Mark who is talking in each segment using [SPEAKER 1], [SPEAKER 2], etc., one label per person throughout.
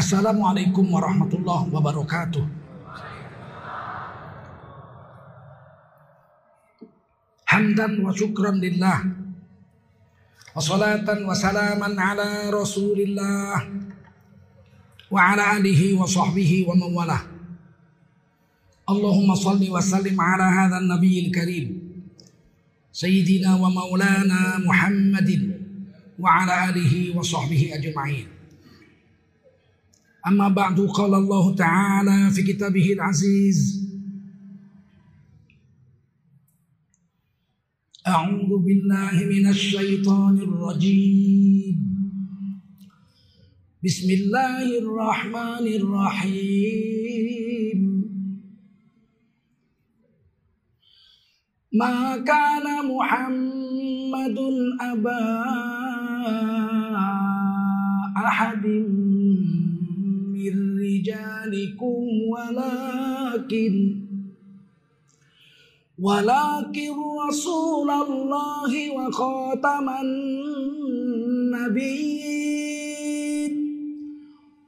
[SPEAKER 1] Assalamualaikum warahmatullahi wabarakatuh. Hamdan wa syukran lillah. Wassalatan wa salaman ala rasulillah. Wa ala alihi wa sahbihi wa mawalah. Allahumma salli wa sallim ala hadha nabiyil karim. Sayyidina wa maulana Muhammadin. Wa ala أما بعد قال الله تعالى في كتابه العزيز أعوذ بالله من الشيطان الرجيم. بسم الله الرحمن الرحيم. ما كان محمد أبا أحد من رجالكم ولكن ولكن رسول الله وخاتم النبيين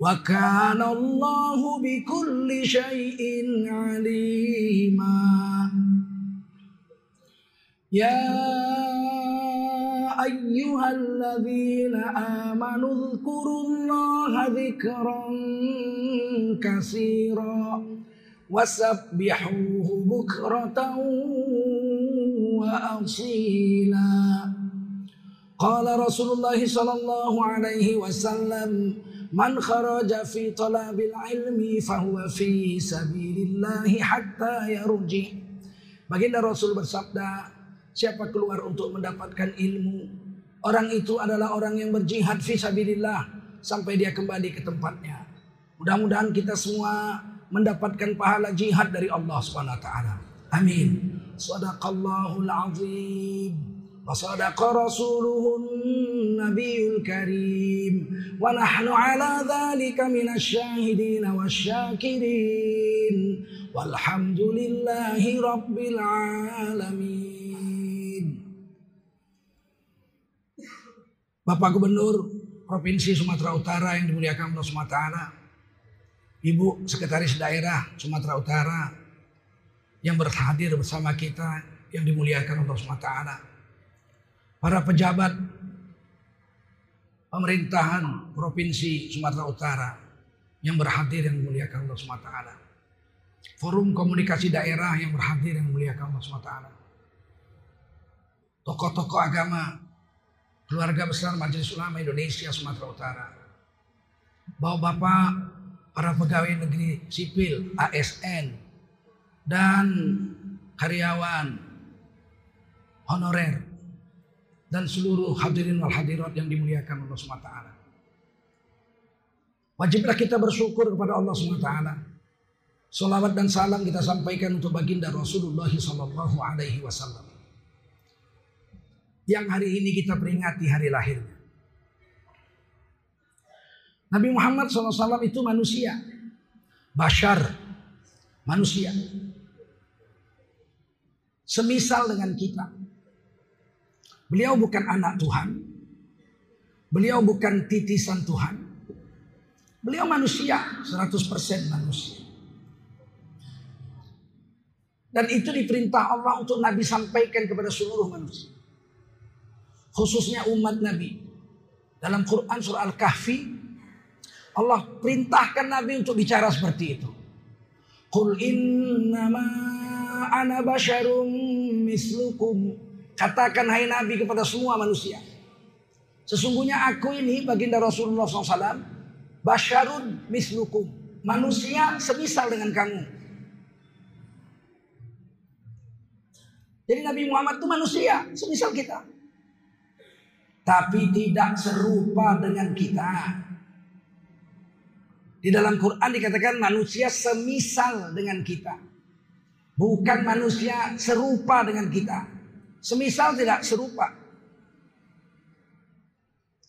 [SPEAKER 1] وكان الله بكل شيء عليما. يا أيها الذين آمنوا اذكروا الله ذكرا كثيرا وسبحوه بكرة وأصيلا. قال رسول الله صلى الله عليه وسلم من خرج في طلب العلم فهو في سبيل الله حتى يرجع. Baginda Rasul bersabda, siapa keluar untuk mendapatkan ilmu, orang itu adalah orang yang berjihad fi sabilillah sampai dia kembali ke tempatnya. Mudah-mudahan kita semua mendapatkan pahala jihad dari Allah Subhanahu wa taala. Amin. Sadaqallahul azim. Wa sadaqa rasuluhun nabiyul karim. Wa nahnu ala dhalika minasy syahidin wasyakirin. Walhamdulillahi rabbil alamin. Bapak Gubernur Provinsi Sumatera Utara yang dimuliakan Allah SWT, Ibu Sekretaris Daerah Sumatera Utara yang berhadir bersama kita yang dimuliakan Allah SWT, para pejabat pemerintahan Provinsi Sumatera Utara yang berhadir yang dimuliakan Allah SWT, forum komunikasi daerah yang berhadir yang dimuliakan Allah SWT, tokoh-tokoh agama keluarga besar Majelis Ulama Indonesia Sumatera Utara, bapak-bapak, para pegawai negeri sipil ASN dan karyawan honorer dan seluruh hadirin wal hadirat yang dimuliakan Allah SWT. Wajiblah kita bersyukur kepada Allah SWT. Salawat dan salam kita sampaikan untuk baginda Rasulullah Wasallam yang hari ini kita peringati hari lahirnya. Nabi Muhammad SAW itu manusia. Bashar. Manusia. Semisal dengan kita. Beliau bukan anak Tuhan. Beliau bukan titisan Tuhan. Beliau manusia. 100% manusia. Dan itu diperintah Allah untuk Nabi sampaikan kepada seluruh manusia khususnya umat Nabi. Dalam Quran surah Al-Kahfi Allah perintahkan Nabi untuk bicara seperti itu. Qul innama ana basyarum mislukum. Katakan hai Nabi kepada semua manusia. Sesungguhnya aku ini baginda Rasulullah SAW. Basyarun mislukum. Manusia semisal dengan kamu. Jadi Nabi Muhammad itu manusia. Semisal kita tapi tidak serupa dengan kita. Di dalam Quran dikatakan manusia semisal dengan kita. Bukan manusia serupa dengan kita. Semisal tidak serupa.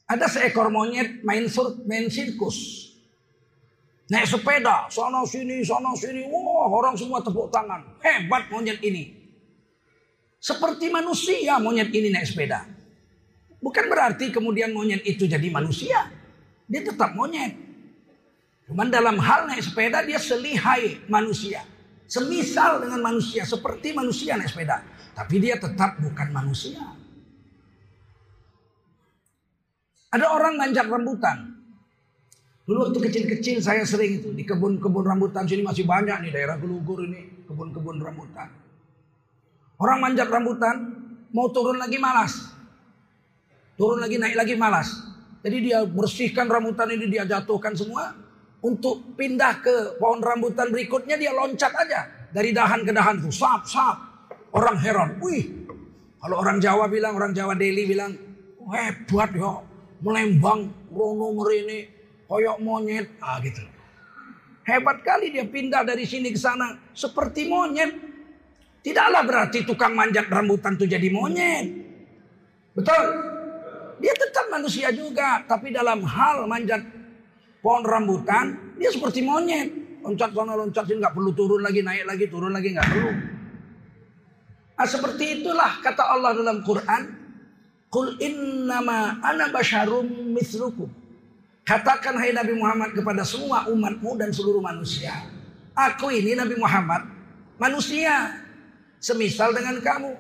[SPEAKER 1] Ada seekor monyet main sur, main sirkus. Naik sepeda, sana sini, sana sini. Wah, orang semua tepuk tangan. Hebat monyet ini. Seperti manusia monyet ini naik sepeda. Bukan berarti kemudian monyet itu jadi manusia. Dia tetap monyet. Cuman dalam hal naik sepeda dia selihai manusia. Semisal dengan manusia, seperti manusia naik sepeda. Tapi dia tetap bukan manusia. Ada orang manjat rambutan. Dulu waktu kecil-kecil saya sering itu di kebun-kebun rambutan sini masih banyak nih daerah Gelugur ini kebun-kebun rambutan. Orang manjat rambutan mau turun lagi malas. Turun lagi naik lagi malas. Jadi dia bersihkan rambutan ini dia jatuhkan semua untuk pindah ke pohon rambutan berikutnya dia loncat aja dari dahan ke dahan tuh sap sap. Orang heran, wih. Kalau orang Jawa bilang, orang Jawa Delhi bilang, hebat ya, melembang, rono merini, koyok monyet, ah gitu. Hebat kali dia pindah dari sini ke sana seperti monyet. Tidaklah berarti tukang manjat rambutan itu jadi monyet. Betul? Dia tetap manusia juga, tapi dalam hal manjat pohon rambutan, dia seperti monyet. Loncat sana loncat sini nggak perlu turun lagi, naik lagi, turun lagi nggak perlu. Nah, seperti itulah kata Allah dalam Quran, "Qul innama ana basyarum mithlukum." Katakan hai Nabi Muhammad kepada semua umatmu dan seluruh manusia. Aku ini Nabi Muhammad manusia. Semisal dengan kamu.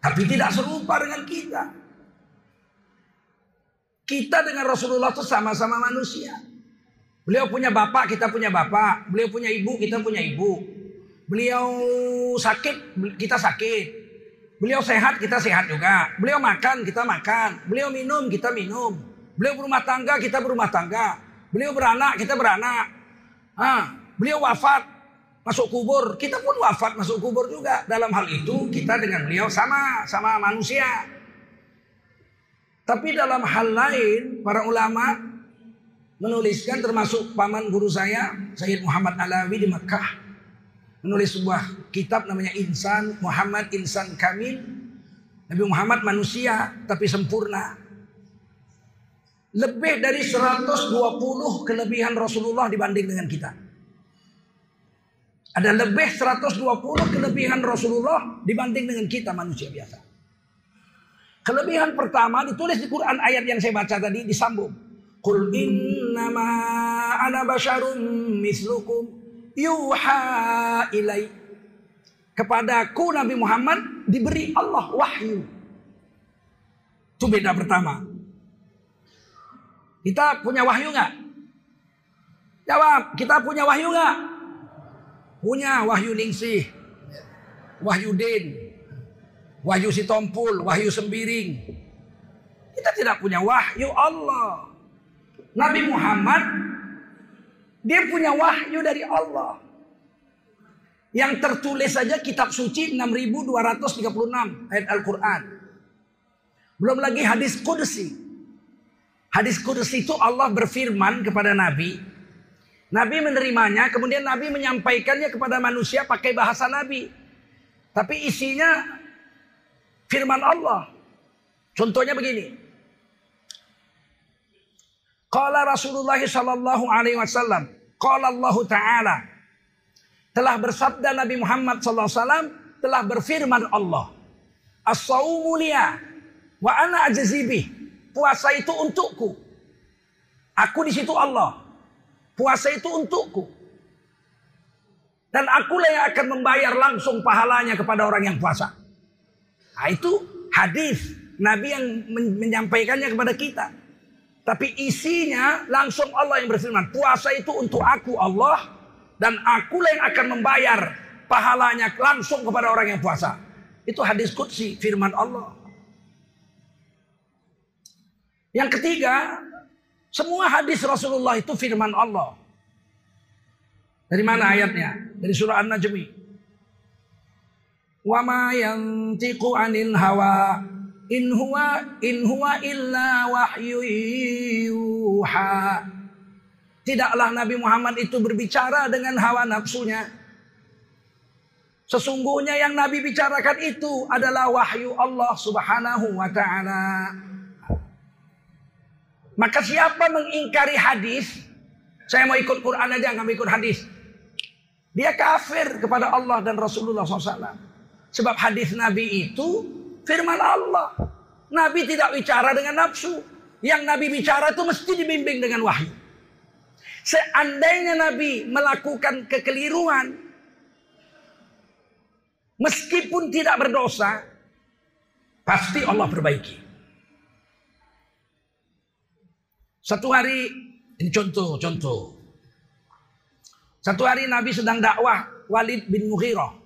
[SPEAKER 1] Tapi tidak serupa dengan kita. Kita dengan Rasulullah itu sama-sama manusia. Beliau punya bapak, kita punya bapak. Beliau punya ibu, kita punya ibu. Beliau sakit, kita sakit. Beliau sehat, kita sehat juga. Beliau makan, kita makan. Beliau minum, kita minum. Beliau berumah tangga, kita berumah tangga. Beliau beranak, kita beranak. Ah, beliau wafat, masuk kubur. Kita pun wafat, masuk kubur juga. Dalam hal itu, kita dengan beliau sama, sama manusia. Tapi dalam hal lain, para ulama menuliskan termasuk paman guru saya, Sayyid Muhammad Alawi di Mekah. Menulis sebuah kitab namanya Insan, Muhammad Insan Kamil. Nabi Muhammad manusia, tapi sempurna lebih dari 120 kelebihan Rasulullah dibanding dengan kita. Ada lebih 120 kelebihan Rasulullah dibanding dengan kita manusia biasa. Kelebihan pertama ditulis di Quran ayat yang saya baca tadi disambung. Qul innama ana basyarum mislukum yuha ilai. Kepadaku Nabi Muhammad diberi Allah wahyu. Itu beda pertama. Kita punya wahyu nggak? Jawab, kita punya wahyu nggak? Punya wahyu ningsih, wahyu din, wahyu si tompul, wahyu sembiring. Kita tidak punya wahyu Allah. Nabi Muhammad dia punya wahyu dari Allah. Yang tertulis saja kitab suci 6236 ayat Al-Quran. Belum lagi hadis kudsi. Hadis kudus itu Allah berfirman kepada Nabi. Nabi menerimanya, kemudian Nabi menyampaikannya kepada manusia pakai bahasa Nabi. Tapi isinya firman Allah. Contohnya begini. Qala Rasulullah sallallahu alaihi wasallam, qala Allah taala telah bersabda Nabi Muhammad sallallahu alaihi wasallam telah berfirman Allah. As-saumu wa ana ajzibih Puasa itu untukku. Aku di situ Allah. Puasa itu untukku. Dan akulah yang akan membayar langsung pahalanya kepada orang yang puasa. Nah, itu hadis Nabi yang menyampaikannya kepada kita. Tapi isinya langsung Allah yang berfirman. Puasa itu untuk aku Allah. Dan akulah yang akan membayar pahalanya langsung kepada orang yang puasa. Itu hadis kudsi firman Allah. Yang ketiga, semua hadis Rasulullah itu firman Allah. Dari mana ayatnya? Dari surah An-Najmi. Wa ma yantiqu 'anil hawa in huwa in huwa illa wahyu yuha. Tidaklah Nabi Muhammad itu berbicara dengan hawa nafsunya. Sesungguhnya yang Nabi bicarakan itu adalah wahyu Allah Subhanahu wa taala. Maka siapa mengingkari hadis, saya mau ikut Quran aja nggak mau ikut hadis. Dia kafir kepada Allah dan Rasulullah SAW. Sebab hadis Nabi itu firman Allah. Nabi tidak bicara dengan nafsu. Yang Nabi bicara itu mesti dibimbing dengan wahyu. Seandainya Nabi melakukan kekeliruan, meskipun tidak berdosa, pasti Allah perbaiki. Satu hari, ini contoh, contoh. Satu hari Nabi sedang dakwah Walid bin Mughirah.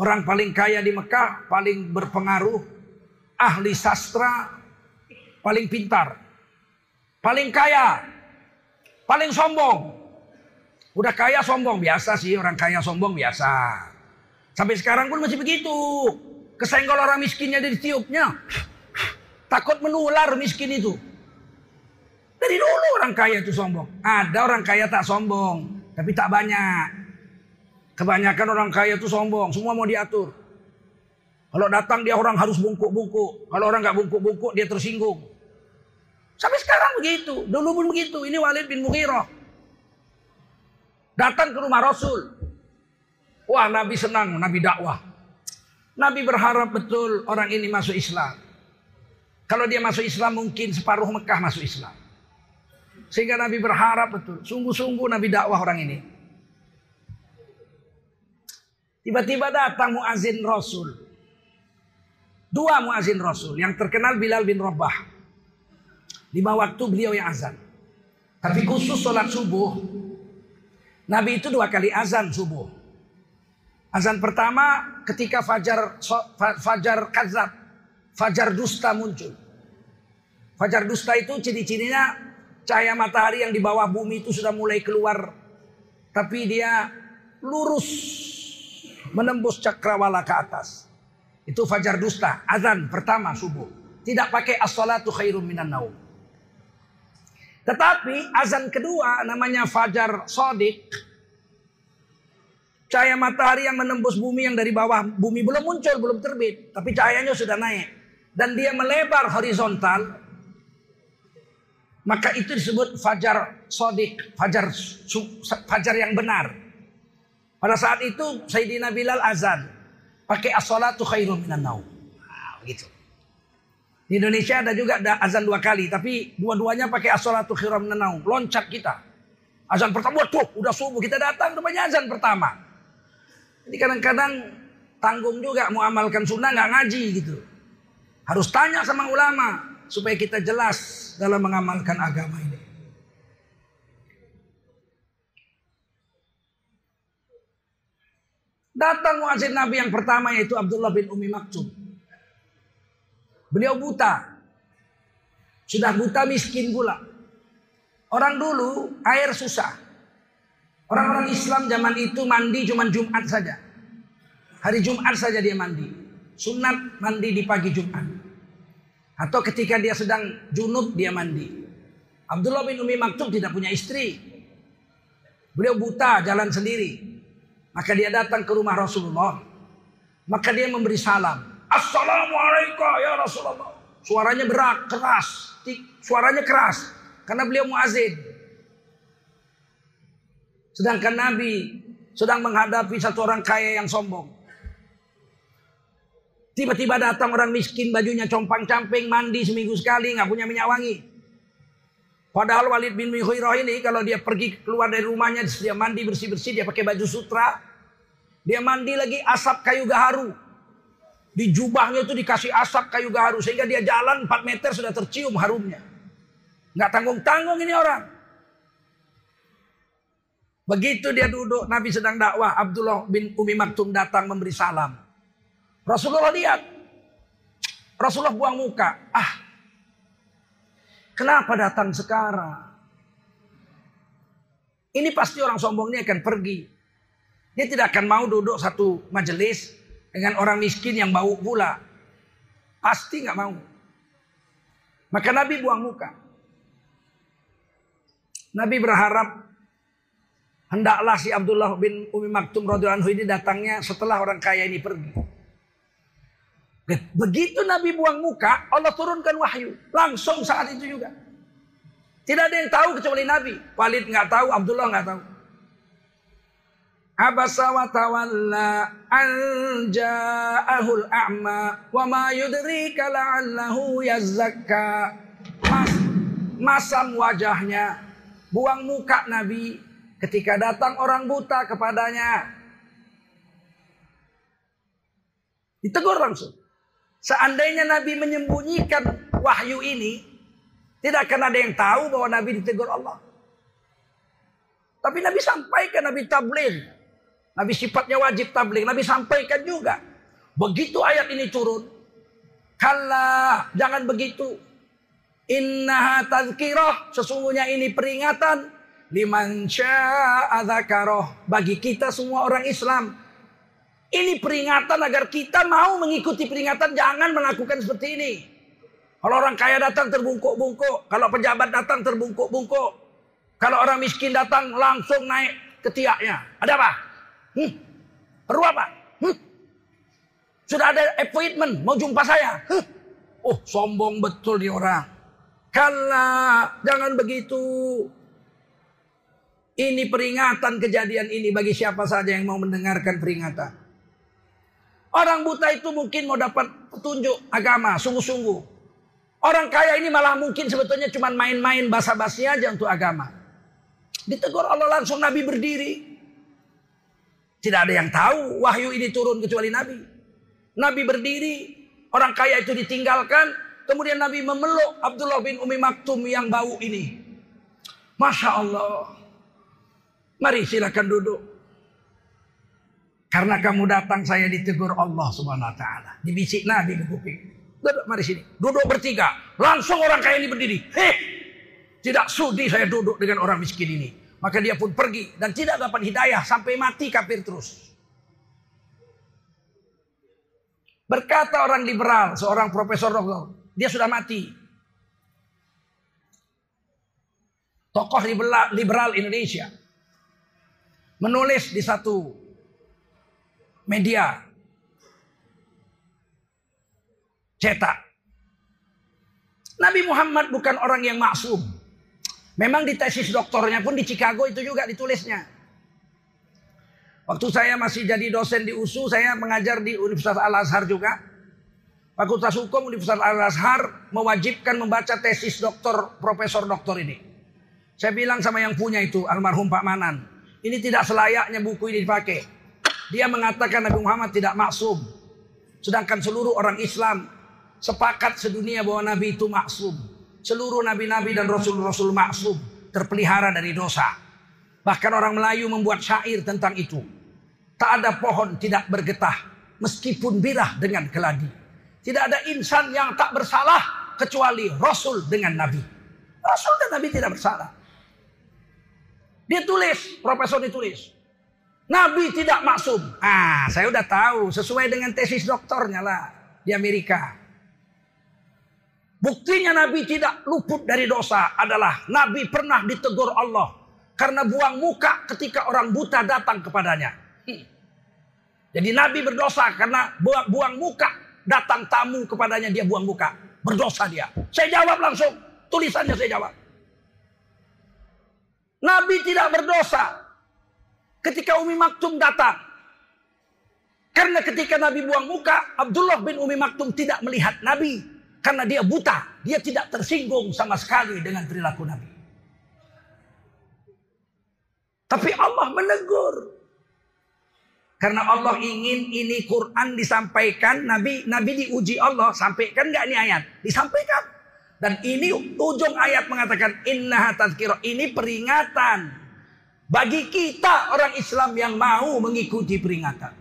[SPEAKER 1] Orang paling kaya di Mekah, paling berpengaruh, ahli sastra, paling pintar, paling kaya, paling sombong. Udah kaya sombong biasa sih orang kaya sombong biasa. Sampai sekarang pun masih begitu. Kesenggol orang miskinnya dari tiupnya. Takut menular miskin itu. Dari dulu orang kaya itu sombong. Ada orang kaya tak sombong, tapi tak banyak. Kebanyakan orang kaya itu sombong, semua mau diatur. Kalau datang dia orang harus bungkuk-bungkuk. Kalau orang nggak bungkuk-bungkuk dia tersinggung. Sampai sekarang begitu. Dulu pun begitu. Ini Walid bin Mughirah. Datang ke rumah Rasul. Wah Nabi senang, Nabi dakwah. Nabi berharap betul orang ini masuk Islam. Kalau dia masuk Islam mungkin separuh Mekah masuk Islam. Sehingga Nabi berharap betul. Sungguh-sungguh Nabi dakwah orang ini. Tiba-tiba datang muazin Rasul. Dua muazin Rasul. Yang terkenal Bilal bin Rabah. Lima waktu beliau yang azan. Tapi khusus sholat subuh. Nabi itu dua kali azan subuh. Azan pertama ketika fajar fajar kazab, fajar dusta muncul. Fajar dusta itu ciri-cirinya cahaya matahari yang di bawah bumi itu sudah mulai keluar. Tapi dia lurus menembus cakrawala ke atas. Itu fajar dusta, azan pertama subuh. Tidak pakai as-salatu khairum minan naum. Tetapi azan kedua namanya Fajar Sodik. Cahaya matahari yang menembus bumi yang dari bawah bumi belum muncul, belum terbit. Tapi cahayanya sudah naik. Dan dia melebar horizontal. Maka itu disebut Fajar Sodik. Fajar, fajar yang benar. Pada saat itu Sayyidina Bilal azan. Pakai as-salatu khairun minan naum. Nah, gitu. Di Indonesia ada juga ada azan dua kali, tapi dua-duanya pakai as-salatu khiram nenau, loncat kita. Azan pertama, tuh udah subuh kita datang, rupanya azan pertama. Jadi kadang-kadang tanggung juga mau amalkan sunnah nggak ngaji gitu. Harus tanya sama ulama supaya kita jelas dalam mengamalkan agama ini. Datang muazin Nabi yang pertama yaitu Abdullah bin Umi Maktub. Beliau buta. Sudah buta miskin pula. Orang dulu air susah. Orang-orang Islam zaman itu mandi cuma Jumat saja. Hari Jumat saja dia mandi. Sunat mandi di pagi Jumat. Atau ketika dia sedang junub dia mandi. Abdullah bin Umi Maktub tidak punya istri. Beliau buta jalan sendiri. Maka dia datang ke rumah Rasulullah. Maka dia memberi salam. Assalamualaikum ya Rasulullah. Suaranya berat, keras. Suaranya keras. Karena beliau muazin. Sedangkan Nabi sedang menghadapi satu orang kaya yang sombong. Tiba-tiba datang orang miskin bajunya compang-camping mandi seminggu sekali nggak punya minyak wangi. Padahal Walid bin Mughirah ini kalau dia pergi keluar dari rumahnya dia mandi bersih-bersih dia pakai baju sutra. Dia mandi lagi asap kayu gaharu. Di jubahnya itu dikasih asap kayu gaharu sehingga dia jalan 4 meter sudah tercium harumnya. Nggak tanggung-tanggung ini orang. Begitu dia duduk, Nabi sedang dakwah, Abdullah bin Umi Maktum datang memberi salam. Rasulullah lihat. Rasulullah buang muka. Ah, kenapa datang sekarang? Ini pasti orang sombong ini akan pergi. Dia tidak akan mau duduk satu majelis dengan orang miskin yang bau pula. Pasti nggak mau. Maka Nabi buang muka. Nabi berharap hendaklah si Abdullah bin Umi Maktum radhiyallahu ini datangnya setelah orang kaya ini pergi. Begitu Nabi buang muka, Allah turunkan wahyu. Langsung saat itu juga. Tidak ada yang tahu kecuali Nabi. Walid nggak tahu, Abdullah nggak tahu. Abasa wa tawalla a'ma wa ma yudrika. Mas, masam wajahnya buang muka Nabi ketika datang orang buta kepadanya. Ditegur langsung. Seandainya Nabi menyembunyikan wahyu ini, tidak akan ada yang tahu bahwa Nabi ditegur Allah. Tapi Nabi sampaikan, Nabi tabligh. Nabi sifatnya wajib tabligh. Nabi sampaikan juga. Begitu ayat ini turun. Kalla, jangan begitu. Innaha tazkirah. Sesungguhnya ini peringatan. Liman sya'a Bagi kita semua orang Islam. Ini peringatan agar kita mau mengikuti peringatan jangan melakukan seperti ini. Kalau orang kaya datang terbungkuk-bungkuk, kalau pejabat datang terbungkuk-bungkuk, kalau orang miskin datang langsung naik ke tiaknya. Ada apa? Hmm? Perlu apa? Hmm? Sudah ada appointment mau jumpa saya. Huh? Oh, sombong betul dia orang. Kala, jangan begitu. Ini peringatan kejadian ini bagi siapa saja yang mau mendengarkan peringatan. Orang buta itu mungkin mau dapat petunjuk agama sungguh-sungguh. Orang kaya ini malah mungkin sebetulnya cuma main-main basa-basi aja untuk agama. Ditegur Allah langsung Nabi berdiri. Tidak ada yang tahu wahyu ini turun kecuali Nabi. Nabi berdiri, orang kaya itu ditinggalkan. Kemudian Nabi memeluk Abdullah bin Umi Maktum yang bau ini. Masya Allah. Mari silakan duduk. Karena kamu datang saya ditegur Allah subhanahu wa ta'ala. Dibisik Nabi di kuping. Duduk mari sini. Duduk bertiga. Langsung orang kaya ini berdiri. Hei. Tidak sudi saya duduk dengan orang miskin ini. Maka dia pun pergi. Dan tidak dapat hidayah. Sampai mati kafir terus. Berkata orang liberal. Seorang profesor dokter. Dia sudah mati. Tokoh liberal Indonesia. Menulis di satu media cetak. Nabi Muhammad bukan orang yang maksum. Memang di tesis doktornya pun di Chicago itu juga ditulisnya. Waktu saya masih jadi dosen di USU, saya mengajar di Universitas Al-Azhar juga. Fakultas Hukum Universitas Al-Azhar mewajibkan membaca tesis doktor, profesor doktor ini. Saya bilang sama yang punya itu, almarhum Pak Manan. Ini tidak selayaknya buku ini dipakai. Dia mengatakan Nabi Muhammad tidak maksum. Sedangkan seluruh orang Islam sepakat sedunia bahwa Nabi itu maksum. Seluruh nabi-nabi dan rasul-rasul maksum terpelihara dari dosa. Bahkan orang Melayu membuat syair tentang itu. Tak ada pohon tidak bergetah meskipun birah dengan keladi. Tidak ada insan yang tak bersalah kecuali rasul dengan nabi. Rasul dan nabi tidak bersalah. Dia tulis, profesor ditulis. Nabi tidak maksum. Ah, saya udah tahu sesuai dengan tesis doktornya lah di Amerika. Buktinya Nabi tidak luput dari dosa adalah Nabi pernah ditegur Allah karena buang muka ketika orang buta datang kepadanya. Hmm. Jadi Nabi berdosa karena buang, buang muka datang tamu kepadanya dia buang muka. Berdosa dia. Saya jawab langsung. Tulisannya saya jawab. Nabi tidak berdosa ketika Umi Maktum datang. Karena ketika Nabi buang muka, Abdullah bin Umi Maktum tidak melihat Nabi. Karena dia buta. Dia tidak tersinggung sama sekali dengan perilaku Nabi. Tapi Allah menegur. Karena Allah ingin ini Quran disampaikan. Nabi Nabi diuji Allah. Sampaikan nggak ini ayat? Disampaikan. Dan ini ujung ayat mengatakan. Inna Ini peringatan. Bagi kita orang Islam yang mau mengikuti peringatan.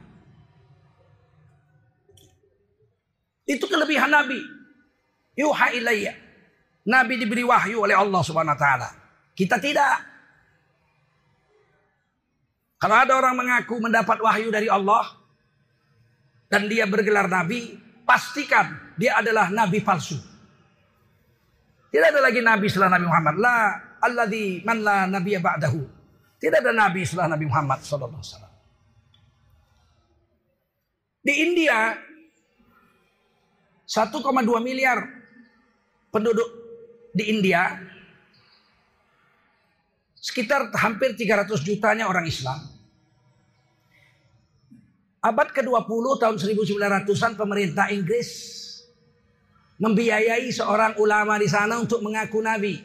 [SPEAKER 1] Itu kelebihan Nabi. Yuha ilayya. Nabi diberi wahyu oleh Allah subhanahu wa ta'ala. Kita tidak. Kalau ada orang mengaku mendapat wahyu dari Allah. Dan dia bergelar Nabi. Pastikan dia adalah Nabi palsu. Tidak ada lagi Nabi setelah Nabi Muhammad. La alladhi man la nabiya ba'dahu. Tidak ada nabi setelah Nabi Muhammad SAW. Di India 1,2 miliar penduduk di India sekitar hampir 300 jutanya orang Islam. Abad ke-20 tahun 1900-an pemerintah Inggris membiayai seorang ulama di sana untuk mengaku nabi.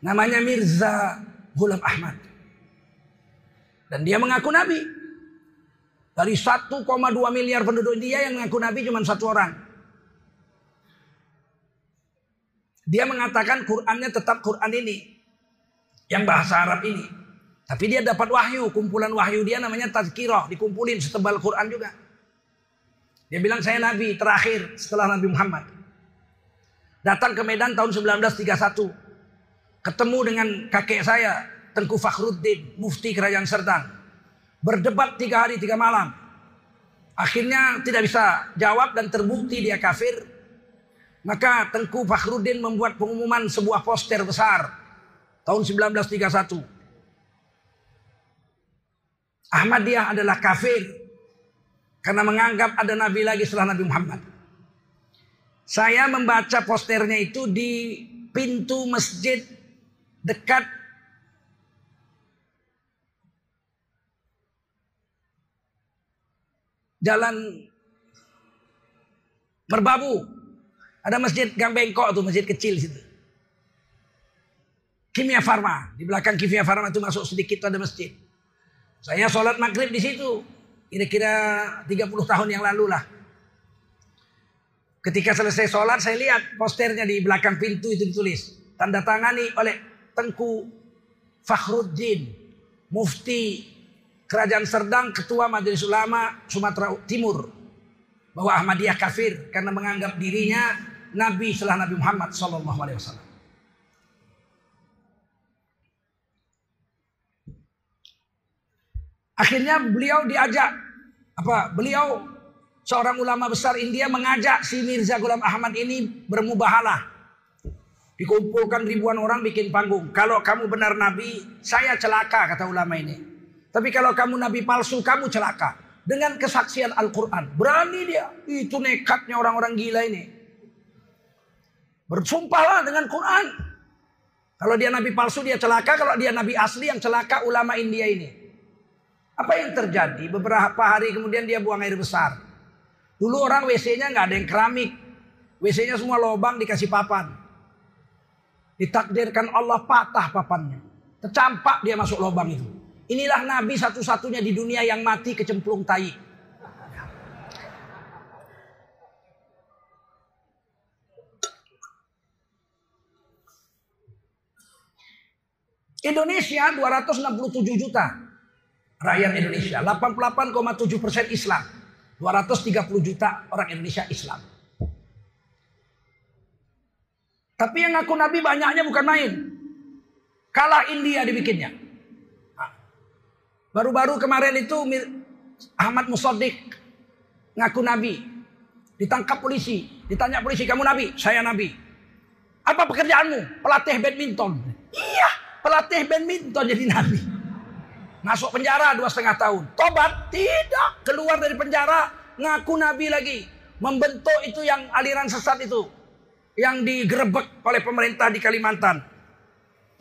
[SPEAKER 1] Namanya Mirza Ghulam Ahmad. Dan dia mengaku nabi. Dari 1,2 miliar penduduk India yang mengaku nabi cuma satu orang. Dia mengatakan Qurannya tetap Quran ini. Yang bahasa Arab ini. Tapi dia dapat wahyu. Kumpulan wahyu dia namanya Tazkirah. Dikumpulin setebal Quran juga. Dia bilang saya nabi terakhir setelah Nabi Muhammad. Datang ke Medan tahun 1931. Ketemu dengan kakek saya. Tengku Fakhruddin. Mufti Kerajaan Serdang. Berdebat tiga hari tiga malam. Akhirnya tidak bisa jawab dan terbukti dia kafir. Maka Tengku Fakhruddin membuat pengumuman sebuah poster besar. Tahun 1931. Ahmadiyah adalah kafir karena menganggap ada nabi lagi setelah Nabi Muhammad. Saya membaca posternya itu di pintu masjid dekat Jalan Merbabu. Ada masjid Gang Bengkok tuh, masjid kecil situ. Kimia Farma. Di belakang Kimia Farma itu masuk sedikit ada masjid. Saya sholat maghrib di situ. Kira-kira 30 tahun yang lalu lah. Ketika selesai sholat saya lihat posternya di belakang pintu itu ditulis. Tanda tangani oleh Tengku Fakhruddin. Mufti Kerajaan Serdang, Ketua Majelis Ulama Sumatera Timur. Bahwa Ahmadiyah kafir karena menganggap dirinya Nabi setelah Nabi Muhammad Sallallahu Alaihi Wasallam. Akhirnya beliau diajak apa? Beliau seorang ulama besar India mengajak si Mirza Ghulam Ahmad ini bermubahalah. Dikumpulkan ribuan orang bikin panggung. Kalau kamu benar nabi, saya celaka kata ulama ini. Tapi kalau kamu nabi palsu, kamu celaka. Dengan kesaksian Al-Quran. Berani dia. Itu nekatnya orang-orang gila ini. Bersumpahlah dengan Quran. Kalau dia nabi palsu dia celaka. Kalau dia nabi asli yang celaka ulama India ini. Apa yang terjadi? Beberapa hari kemudian dia buang air besar. Dulu orang WC-nya nggak ada yang keramik. WC-nya semua lobang dikasih papan. Ditakdirkan Allah patah papannya. Tercampak dia masuk lobang itu. Inilah Nabi satu-satunya di dunia yang mati kecemplung tai. Indonesia 267 juta rakyat Indonesia. 88,7 persen Islam. 230 juta orang Indonesia Islam. Tapi yang ngaku Nabi banyaknya bukan main. Kalah India dibikinnya. Baru-baru kemarin itu Ahmad Musodik ngaku Nabi. Ditangkap polisi. Ditanya polisi, kamu Nabi? Saya Nabi. Apa pekerjaanmu? Pelatih badminton. Iya, pelatih badminton jadi Nabi. Masuk penjara dua setengah tahun. Tobat? Tidak. Keluar dari penjara. Ngaku Nabi lagi. Membentuk itu yang aliran sesat itu. Yang digerebek oleh pemerintah di Kalimantan.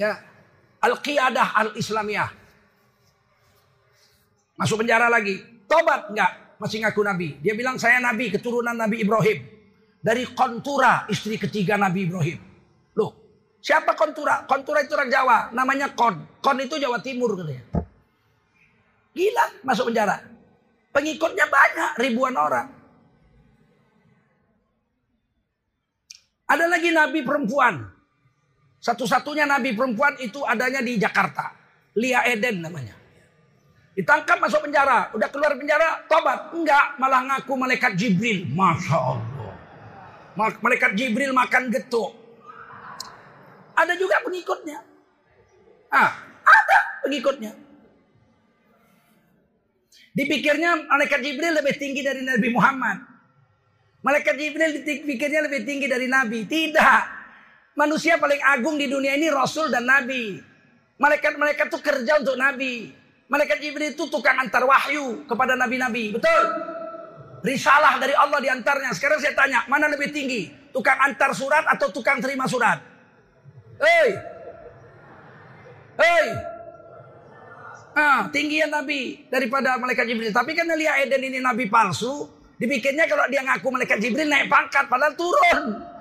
[SPEAKER 1] Ya. Al-Qiyadah Al-Islamiyah. Masuk penjara lagi. Tobat? Enggak. Masih ngaku Nabi. Dia bilang saya Nabi. Keturunan Nabi Ibrahim. Dari Kontura. Istri ketiga Nabi Ibrahim. Loh. Siapa Kontura? Kontura itu orang Jawa. Namanya Kon. Kon itu Jawa Timur katanya. Gila masuk penjara. Pengikutnya banyak, ribuan orang. Ada lagi nabi perempuan. Satu-satunya nabi perempuan itu adanya di Jakarta. Lia Eden namanya. Ditangkap masuk penjara. Udah keluar penjara, tobat. Enggak, malah ngaku malaikat Jibril. Masya Allah. Malaikat Jibril makan getuk. Ada juga pengikutnya. Ah, ada pengikutnya. Dipikirnya malaikat Jibril lebih tinggi dari Nabi Muhammad. Malaikat Jibril dipikirnya lebih tinggi dari Nabi. Tidak. Manusia paling agung di dunia ini Rasul dan Nabi. Malaikat-malaikat itu kerja untuk Nabi. Malaikat Jibril itu tukang antar wahyu kepada Nabi-Nabi. Betul? Risalah dari Allah diantarnya. Sekarang saya tanya, mana lebih tinggi? Tukang antar surat atau tukang terima surat? Hei! Hei! Ah, tinggian Nabi daripada malaikat Jibril. Tapi kan Elia Eden ini Nabi palsu. Dipikirnya kalau dia ngaku malaikat Jibril naik pangkat. Padahal turun.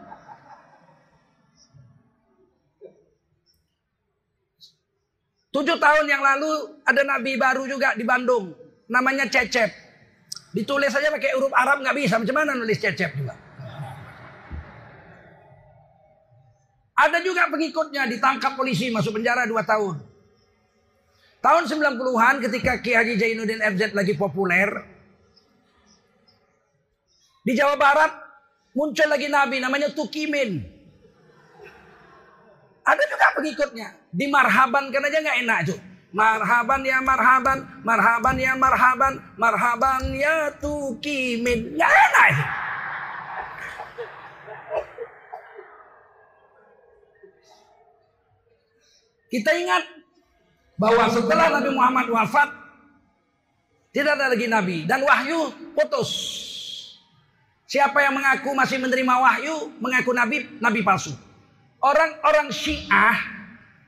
[SPEAKER 1] Tujuh tahun yang lalu ada nabi baru juga di Bandung. Namanya Cecep. Ditulis saja pakai huruf Arab nggak bisa. Macam mana nulis Cecep juga? Ada juga pengikutnya ditangkap polisi masuk penjara dua tahun. Tahun 90-an ketika Ki Haji Zainuddin FZ lagi populer. Di Jawa Barat muncul lagi nabi namanya Tukimin. Ada juga pengikutnya. Dimarhabankan aja nggak enak itu. Marhaban ya marhaban, marhaban ya marhaban, marhaban ya tukimin. Nggak enak itu. Kita ingat bahwa setelah Nabi Muhammad wafat tidak ada lagi nabi dan wahyu putus. Siapa yang mengaku masih menerima wahyu mengaku nabi nabi palsu. Orang-orang Syiah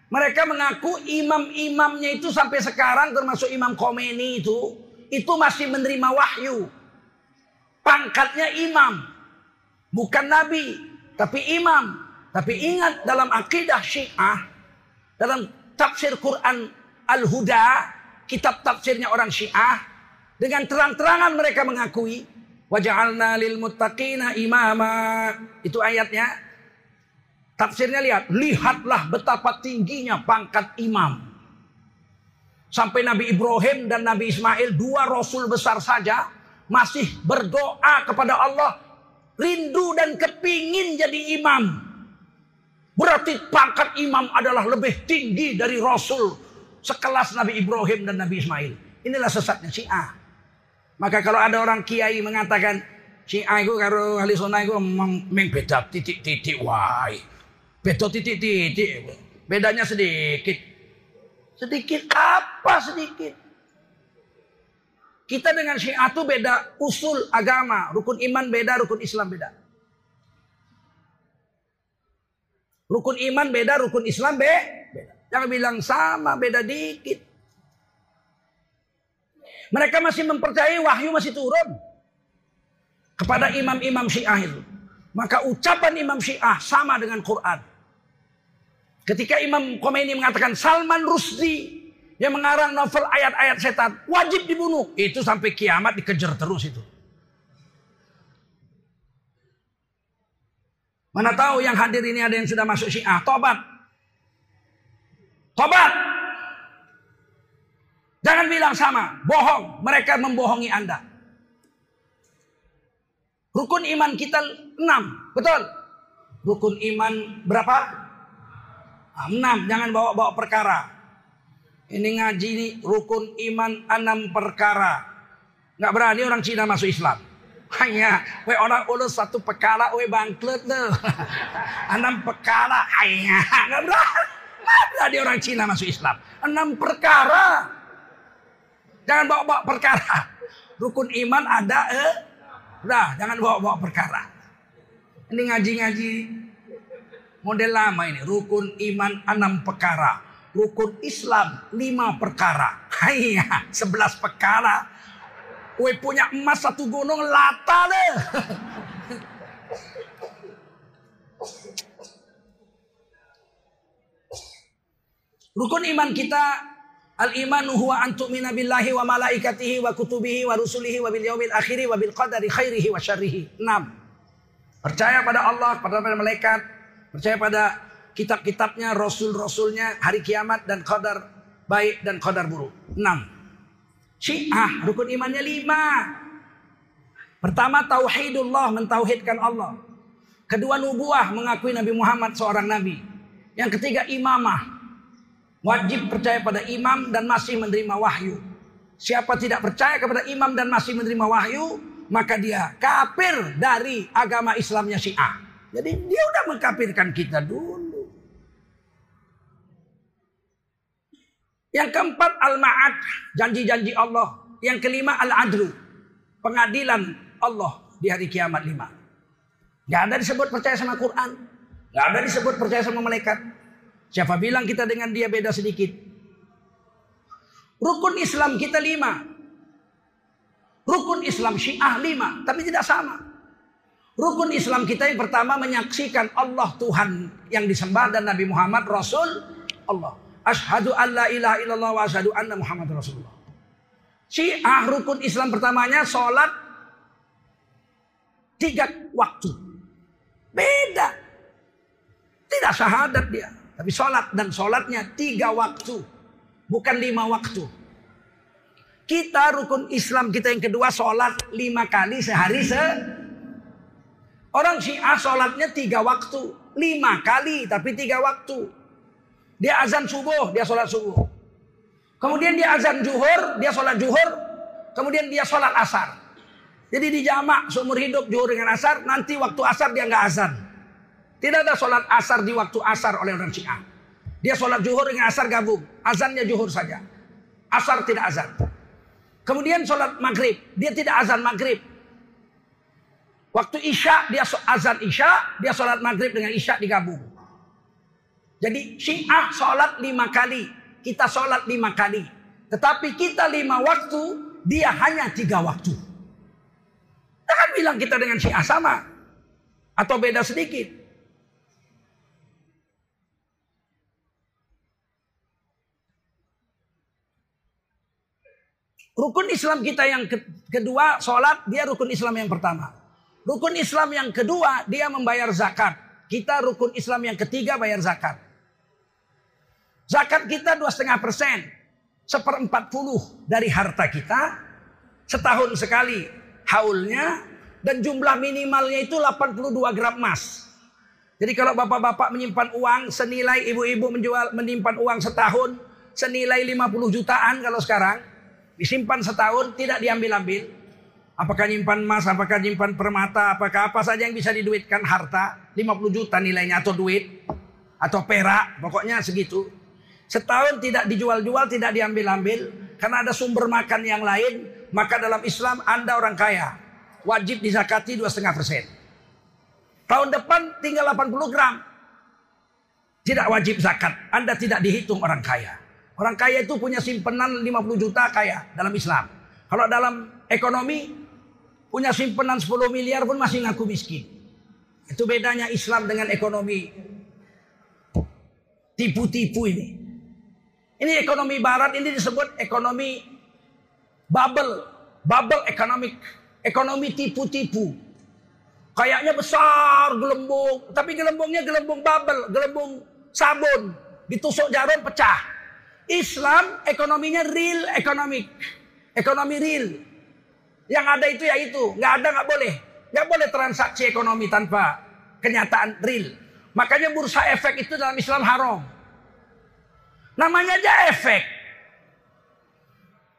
[SPEAKER 1] mereka mengaku imam-imamnya itu sampai sekarang termasuk Imam Khomeini itu itu masih menerima wahyu. Pangkatnya imam. Bukan nabi, tapi imam. Tapi ingat dalam akidah Syiah dalam tafsir Quran Al-Huda, kitab tafsirnya orang Syiah, dengan terang-terangan mereka mengakui waja'alna lil muttaqina imama. Itu ayatnya. Tafsirnya lihat, lihatlah betapa tingginya pangkat imam. Sampai Nabi Ibrahim dan Nabi Ismail, dua rasul besar saja, masih berdoa kepada Allah, rindu dan kepingin jadi imam. Berarti pangkat imam adalah lebih tinggi dari Rasul. Sekelas Nabi Ibrahim dan Nabi Ismail. Inilah sesatnya Syiah. Maka kalau ada orang kiai mengatakan Syiah itu kalau ahli sunnah itu memang beda titik-titik. Wah, beda titik-titik. Bedanya sedikit. Sedikit apa sedikit? Kita dengan Syiah itu beda usul agama. Rukun iman beda, rukun Islam beda. Rukun iman beda, rukun Islam be beda. Jangan bilang sama, beda dikit. Mereka masih mempercayai wahyu masih turun kepada imam-imam Syiah itu. Maka ucapan imam Syiah sama dengan Quran. Ketika Imam Khomeini mengatakan Salman Rusdi yang mengarang novel ayat-ayat setan wajib dibunuh. Itu sampai kiamat dikejar terus itu. Mana tahu yang hadir ini ada yang sudah masuk syiah. Tobat. Tobat. Jangan bilang sama. Bohong. Mereka membohongi Anda. Rukun iman kita enam. Betul? Rukun iman berapa? Ah, enam. Jangan bawa-bawa perkara. Ini ngaji ini rukun iman enam perkara. Nggak berani orang Cina masuk Islam. Hanya, we orang ulus satu pekala, we bangklet deh. Enam pekala, hanya nggak berani. Mana di orang Cina masuk Islam? Enam perkara. Jangan bawa-bawa perkara. Rukun iman ada, eh? Udah, jangan bawa-bawa perkara. Ini ngaji-ngaji model lama ini. Rukun iman enam perkara. Rukun Islam lima perkara. Hanya sebelas perkara Kue punya emas satu gunung lata deh. Rukun iman kita al imanu huwa an tu'mina billahi wa malaikatihi wa kutubihi wa rusulihi wa bil yaumil akhiri wa bil qadari khairihi wa syarrihi. 6. Percaya pada Allah, pada malaikat, percaya pada kitab-kitabnya, rasul-rasulnya, hari kiamat dan qadar baik dan qadar buruk. 6. Syiah rukun imannya lima. Pertama tauhidullah mentauhidkan Allah. Kedua nubuah mengakui Nabi Muhammad seorang nabi. Yang ketiga imamah. Wajib percaya pada imam dan masih menerima wahyu. Siapa tidak percaya kepada imam dan masih menerima wahyu, maka dia kafir dari agama Islamnya Syiah. Jadi dia udah mengkafirkan kita dulu. Yang keempat al-ma'ad, janji-janji Allah. Yang kelima al-adlu, pengadilan Allah di hari kiamat lima. Gak ada disebut percaya sama Quran. Gak ada disebut percaya sama malaikat. Siapa bilang kita dengan dia beda sedikit? Rukun Islam kita lima. Rukun Islam Syiah lima, tapi tidak sama. Rukun Islam kita yang pertama menyaksikan Allah Tuhan yang disembah dan Nabi Muhammad Rasul Allah. Ashadu an la ilaha illallah wa ashadu anna Muhammad Rasulullah. Syiah rukun Islam pertamanya sholat tiga waktu. Beda. Tidak syahadat dia. Tapi sholat dan sholatnya tiga waktu. Bukan lima waktu. Kita rukun Islam kita yang kedua sholat lima kali sehari se. Orang Syiah sholatnya tiga waktu. Lima kali tapi tiga waktu. Dia azan subuh, dia sholat subuh. Kemudian dia azan juhur, dia sholat juhur. Kemudian dia sholat asar. Jadi di jamak seumur hidup juhur dengan asar. Nanti waktu asar dia nggak azan. Tidak ada sholat asar di waktu asar oleh orang Syiah. Dia sholat juhur dengan asar gabung. Azannya juhur saja. Asar tidak azan. Kemudian sholat maghrib. Dia tidak azan maghrib. Waktu isya dia azan isya. Dia sholat maghrib dengan isya digabung. Jadi syiah sholat lima kali. Kita sholat lima kali. Tetapi kita lima waktu. Dia hanya tiga waktu. Jangan bilang kita dengan syiah sama. Atau beda sedikit. Rukun Islam kita yang kedua sholat, dia rukun Islam yang pertama. Rukun Islam yang kedua, dia membayar zakat. Kita rukun Islam yang ketiga bayar zakat. Zakat kita dua setengah persen, seperempat puluh dari harta kita, setahun sekali haulnya, dan jumlah minimalnya itu 82 gram emas. Jadi kalau bapak-bapak menyimpan uang senilai ibu-ibu menjual menyimpan uang setahun senilai 50 jutaan kalau sekarang Disimpan setahun tidak diambil-ambil. Apakah nyimpan emas, apakah nyimpan permata, apakah apa saja yang bisa diduitkan harta. 50 juta nilainya atau duit. Atau perak, pokoknya segitu. Setahun tidak dijual-jual, tidak diambil-ambil. Karena ada sumber makan yang lain. Maka dalam Islam Anda orang kaya. Wajib dizakati 2,5 persen. Tahun depan tinggal 80 gram. Tidak wajib zakat. Anda tidak dihitung orang kaya. Orang kaya itu punya simpenan 50 juta kaya dalam Islam. Kalau dalam ekonomi punya simpenan 10 miliar pun masih ngaku miskin. Itu bedanya Islam dengan ekonomi tipu-tipu ini. Ini ekonomi barat ini disebut ekonomi bubble, bubble economic, ekonomi tipu-tipu. Kayaknya besar gelembung, tapi gelembungnya gelembung bubble, gelembung sabun, ditusuk jarum pecah. Islam ekonominya real economic. Ekonomi real. Yang ada itu ya itu. Nggak ada nggak boleh. Nggak boleh transaksi ekonomi tanpa kenyataan real. Makanya bursa efek itu dalam Islam haram. Namanya aja efek.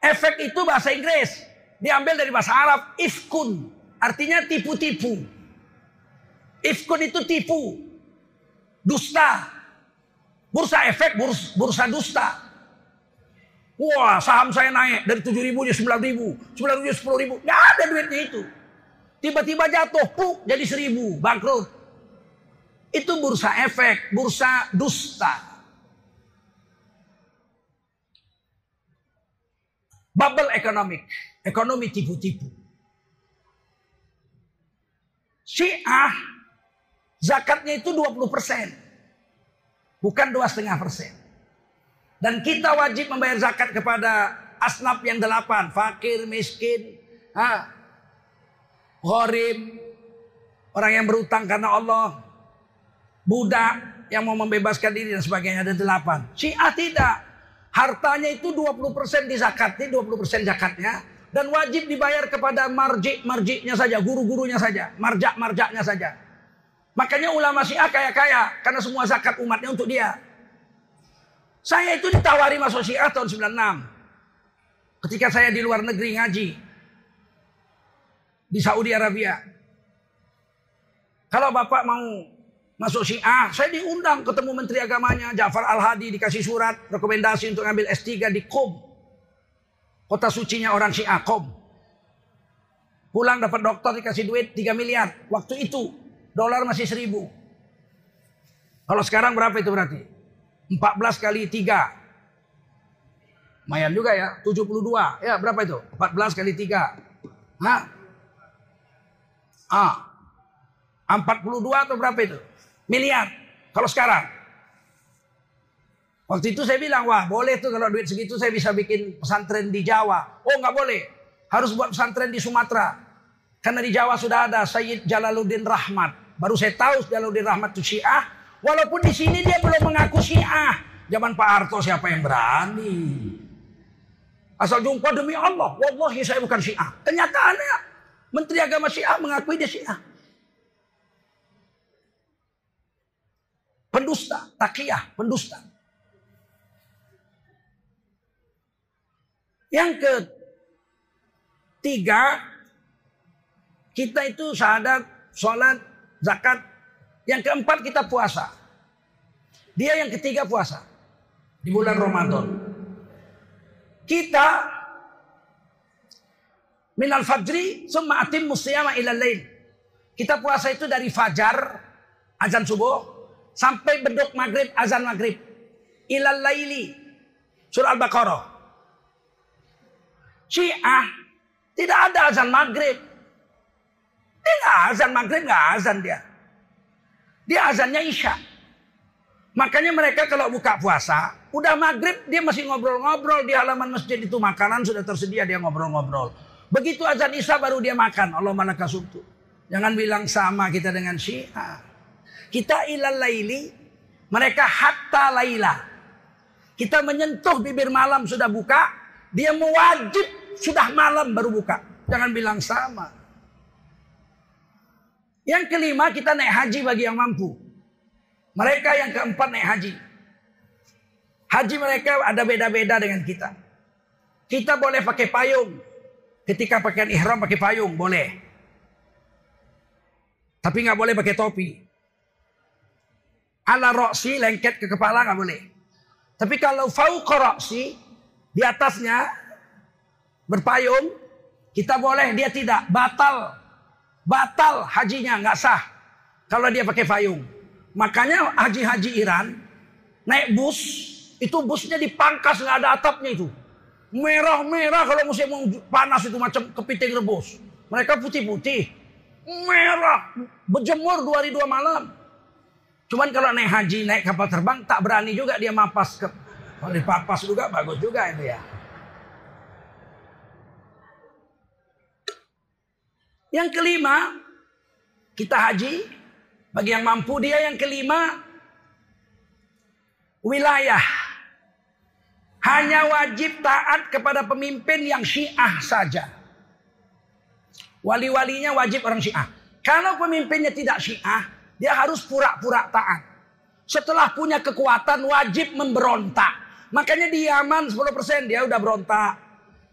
[SPEAKER 1] Efek itu bahasa Inggris. Diambil dari bahasa Arab. Ifkun. Artinya tipu-tipu. Ifkun itu tipu. Dusta. Bursa efek, bursa dusta. Wah saham saya naik dari 7 ribu jadi 9 ribu. 9 ribu 10 ribu. Gak ada duitnya itu. Tiba-tiba jatuh. Puk jadi 1000. Bangkrut. Itu bursa efek. Bursa dusta. Bubble economic. Ekonomi tipu-tipu. Syiah. Zakatnya itu 20 persen. Bukan 2,5 persen. Dan kita wajib membayar zakat kepada asnaf yang delapan. Fakir, miskin, ha, horim, orang yang berutang karena Allah, budak yang mau membebaskan diri dan sebagainya ada delapan. Syiah tidak. Hartanya itu 20% di zakatnya, 20% zakatnya. Dan wajib dibayar kepada marjik-marjiknya saja, guru-gurunya saja, marjak-marjaknya saja. Makanya ulama Syiah kaya-kaya karena semua zakat umatnya untuk dia. Saya itu ditawari masuk Syiah tahun 96. Ketika saya di luar negeri ngaji. Di Saudi Arabia. Kalau Bapak mau masuk Syiah, saya diundang ketemu Menteri Agamanya, Jafar Al-Hadi dikasih surat rekomendasi untuk ngambil S3 di Qom. Kota sucinya orang Syiah, Qom. Pulang dapat dokter dikasih duit 3 miliar. Waktu itu dolar masih seribu. Kalau sekarang berapa itu berarti? 14 kali 3. Lumayan juga ya, 72. Ya, berapa itu? 14 kali 3. Hah? Ah. 42 atau berapa itu? Miliar. Kalau sekarang. Waktu itu saya bilang, wah boleh tuh kalau duit segitu saya bisa bikin pesantren di Jawa. Oh nggak boleh, harus buat pesantren di Sumatera. Karena di Jawa sudah ada Sayyid Jalaluddin Rahmat. Baru saya tahu Jalaluddin Rahmat itu Syiah. Walaupun di sini dia belum mengaku Syiah. Zaman Pak Harto siapa yang berani? Asal jumpa demi Allah. Wallahi saya bukan Syiah. Kenyataannya Menteri Agama Syiah mengakui dia Syiah. Pendusta, takiyah, pendusta. Yang ketiga, kita itu syahadat, sholat, zakat. Yang keempat kita puasa. Dia yang ketiga puasa. Di bulan Ramadan. Kita minal fajri summa atim musiyama ila lail. Kita puasa itu dari fajar azan subuh sampai beduk maghrib azan maghrib ilal laili surah al-baqarah Syiah tidak ada azan maghrib. Nggak azan maghrib, nggak azan dia. Dia azannya isya. Makanya mereka kalau buka puasa, udah maghrib dia masih ngobrol-ngobrol di halaman masjid itu makanan sudah tersedia dia ngobrol-ngobrol. Begitu azan isya baru dia makan. Allah malaka subtu. Jangan bilang sama kita dengan Syiah. Kita ilal laili, mereka hatta laila. Kita menyentuh bibir malam sudah buka, dia mewajib sudah malam baru buka. Jangan bilang sama. Yang kelima kita naik haji bagi yang mampu. Mereka yang keempat naik haji. Haji mereka ada beda-beda dengan kita. Kita boleh pakai payung. Ketika pakaian ihram pakai payung boleh. Tapi nggak boleh pakai topi. Ala roksi lengket ke kepala nggak boleh. Tapi kalau fauqa roksi di atasnya berpayung, kita boleh, dia tidak. Batal. Batal hajinya, nggak sah. Kalau dia pakai payung. Makanya haji-haji Iran, naik bus, itu busnya dipangkas, nggak ada atapnya itu. Merah-merah kalau musim panas itu macam kepiting rebus. Mereka putih-putih. Merah. Berjemur dua hari dua malam. Cuman kalau naik haji, naik kapal terbang, tak berani juga dia mapas. Ke, kalau dipapas juga, bagus juga itu ya. Yang kelima, kita haji. Bagi yang mampu dia yang kelima, wilayah. Hanya wajib taat kepada pemimpin yang syiah saja. Wali-walinya wajib orang syiah. Kalau pemimpinnya tidak syiah, dia harus pura-pura taat. Setelah punya kekuatan wajib memberontak. Makanya di Yaman 10% dia udah berontak.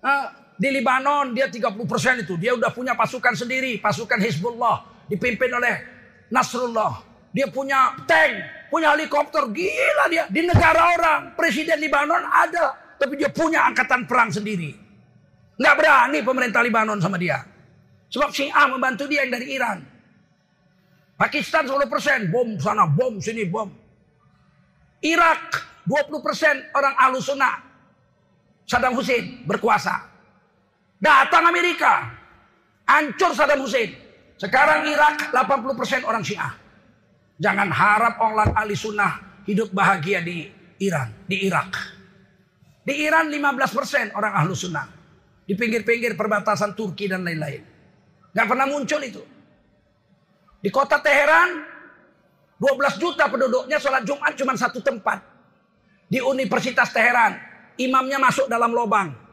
[SPEAKER 1] Eh, di Libanon dia 30% itu. Dia udah punya pasukan sendiri. Pasukan Hizbullah. Dipimpin oleh Nasrullah. Dia punya tank. Punya helikopter. Gila dia. Di negara orang. Presiden Libanon ada. Tapi dia punya angkatan perang sendiri. Nggak berani pemerintah Libanon sama dia. Sebab Syiah membantu dia yang dari Iran. Pakistan 10%. Bom sana, bom sini, bom. Irak 20% orang ahlu sunnah. Saddam Hussein berkuasa. Datang Amerika. Hancur Saddam Hussein. Sekarang Irak 80% orang Syiah. Jangan harap orang ahli sunnah hidup bahagia di Iran, di Irak. Di Iran 15% orang ahlu sunnah. Di pinggir-pinggir perbatasan Turki dan lain-lain. Gak pernah muncul itu. Di kota Teheran 12 juta penduduknya sholat Jumat cuma satu tempat. Di Universitas Teheran. Imamnya masuk dalam lubang.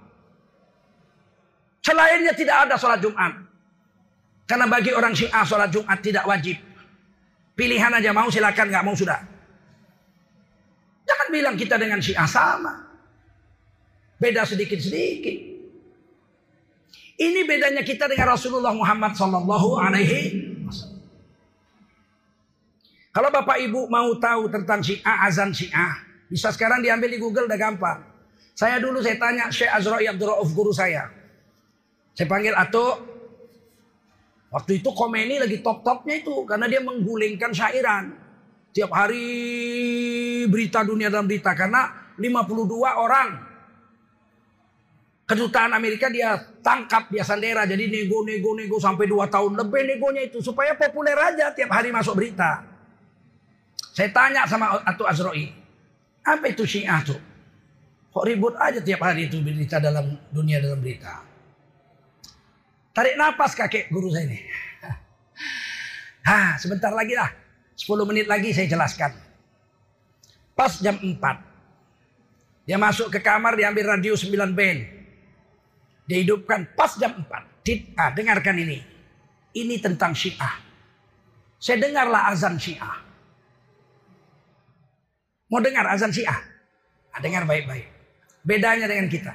[SPEAKER 1] Selainnya tidak ada sholat Jumat. Karena bagi orang Syiah sholat Jumat tidak wajib. Pilihan aja mau silakan nggak mau sudah. Jangan bilang kita dengan Syiah sama. Beda sedikit-sedikit. Ini bedanya kita dengan Rasulullah Muhammad Sallallahu Alaihi Kalau bapak ibu mau tahu tentang Syiah, azan Syiah, bisa sekarang diambil di Google udah gampang. Saya dulu saya tanya Syekh Azra'i Abdul Rauf guru saya. Saya panggil Ato. Waktu itu Komeni lagi top-topnya itu. Karena dia menggulingkan syairan. Tiap hari berita dunia dalam berita. Karena 52 orang. Kedutaan Amerika dia tangkap, dia sandera. Jadi nego-nego-nego sampai 2 tahun lebih negonya itu. Supaya populer aja tiap hari masuk berita. Saya tanya sama Ato Azroi. Apa itu Syiah tuh? Kok ribut aja tiap hari itu berita dalam dunia dalam berita. Tarik napas kakek guru saya ini. Hah, sebentar lagi lah. 10 menit lagi saya jelaskan. Pas jam 4. Dia masuk ke kamar diambil radio 9 band. Dia hidupkan pas jam 4. Ah, dengarkan ini. Ini tentang Syiah. Saya dengarlah azan Syiah. Mau dengar azan Syiah? Nah, dengar baik-baik. Bedanya dengan kita.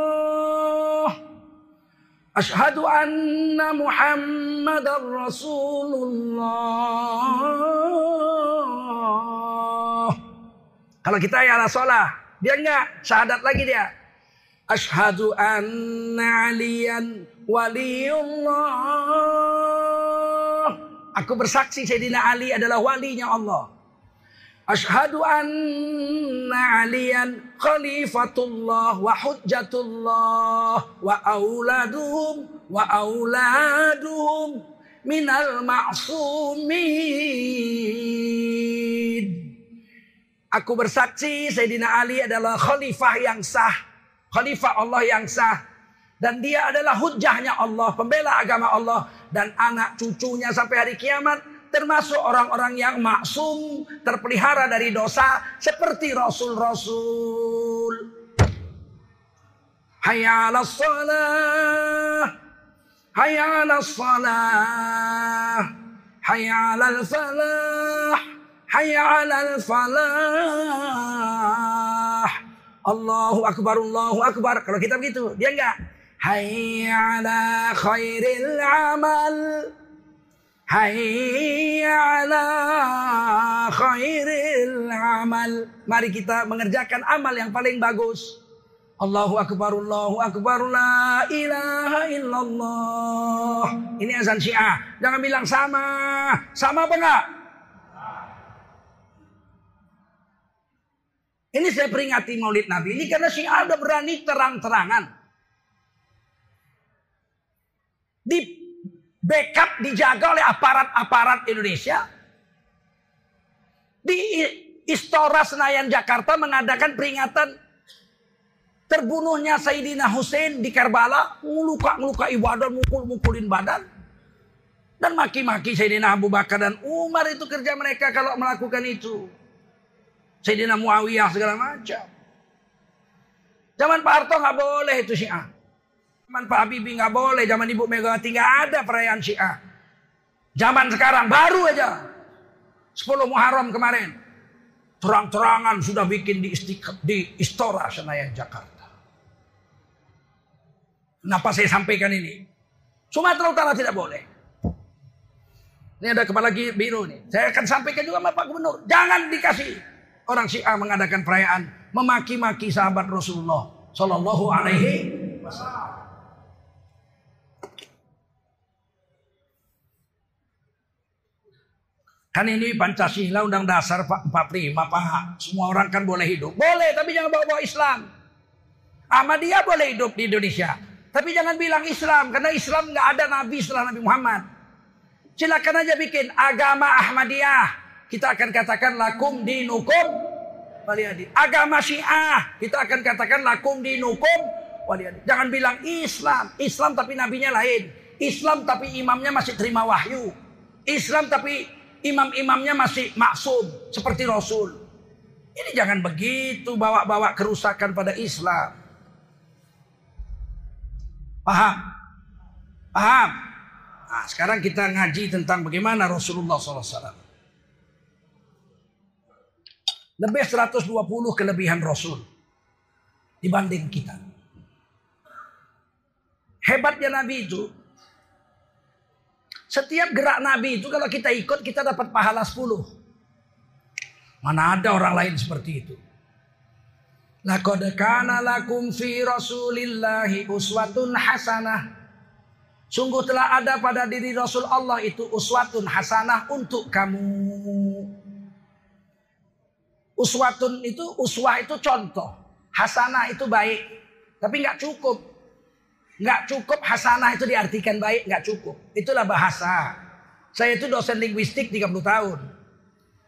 [SPEAKER 1] Ashhadu anna Muhammadar Rasulullah. Kalau kita ya sholat, dia enggak, syahadat lagi dia. Ashhadu anna aliyan waliullah. Aku bersaksi Sayyidina Ali adalah walinya Allah. Ashhadu anna aliyan khalifatullah wa hujjatullah wa auladuhum wa auladuhum minal ma'sumin. Aku bersaksi Sayyidina Ali adalah khalifah yang sah. Khalifah Allah yang sah. Dan dia adalah hujahnya Allah. Pembela agama Allah. Dan anak cucunya sampai hari kiamat termasuk orang-orang yang maksum terpelihara dari dosa seperti rasul-rasul. Hayya 'alas salah. Hayya 'alas salah. Hayya 'alal falah. Hayya falah. Allahu akbar, Allahu akbar. Kalau kita begitu, dia enggak. Hayya 'ala khairil amal. Hayya khairil amal. Mari kita mengerjakan amal yang paling bagus. Allahu akbar, Allahu akbar, la ilaha illallah. Ini azan syiah. Jangan bilang sama. Sama apa enggak? Ini saya peringati maulid Nabi ini karena syiah udah berani terang-terangan. Di backup dijaga oleh aparat-aparat Indonesia. Di Istora Senayan Jakarta mengadakan peringatan terbunuhnya Sayyidina Hussein di Karbala, meluka-melukai badan, mukul-mukulin badan. Dan maki-maki Sayyidina Abu Bakar dan Umar itu kerja mereka kalau melakukan itu. Sayyidina Muawiyah segala macam. Zaman Pak Harto nggak boleh itu syiah. Zaman Pak Habibie nggak boleh, zaman Ibu Megawati nggak ada perayaan Syiah. Zaman sekarang baru aja 10 Muharram kemarin. Terang-terangan sudah bikin di, di Istora Senayan Jakarta. Kenapa saya sampaikan ini? Sumatera Utara tidak boleh. Ini ada kepala biru nih. Saya akan sampaikan juga sama Pak Gubernur. Jangan dikasih orang Syiah mengadakan perayaan memaki-maki sahabat Rasulullah Shallallahu Alaihi Wasallam. Kan ini Pancasila Undang Dasar 45 Pak. Semua orang kan boleh hidup. Boleh tapi jangan bawa-bawa Islam. Ahmadiyah boleh hidup di Indonesia. Tapi jangan bilang Islam. Karena Islam nggak ada Nabi setelah Nabi Muhammad. Silakan aja bikin agama Ahmadiyah. Kita akan katakan lakum dinukum waliyadi. Agama Syiah. Kita akan katakan lakum dinukum waliyadi. Jangan bilang Islam. Islam tapi nabinya lain. Islam tapi imamnya masih terima wahyu. Islam tapi imam-imamnya masih maksum seperti Rasul. Ini jangan begitu bawa-bawa kerusakan pada Islam. Paham? Paham? Nah, sekarang kita ngaji tentang bagaimana Rasulullah SAW. Lebih 120 kelebihan Rasul dibanding kita. Hebatnya Nabi itu setiap gerak Nabi itu kalau kita ikut kita dapat pahala 10. Mana ada orang lain seperti itu. Laqad kana lakum fi Rasulillahi uswatun hasanah. Sungguh telah ada pada diri Rasul Allah itu uswatun hasanah untuk kamu. Uswatun itu uswah itu contoh. Hasanah itu baik. Tapi nggak cukup. Nggak cukup hasanah itu diartikan baik. nggak cukup. Itulah bahasa. Saya itu dosen linguistik 30 tahun.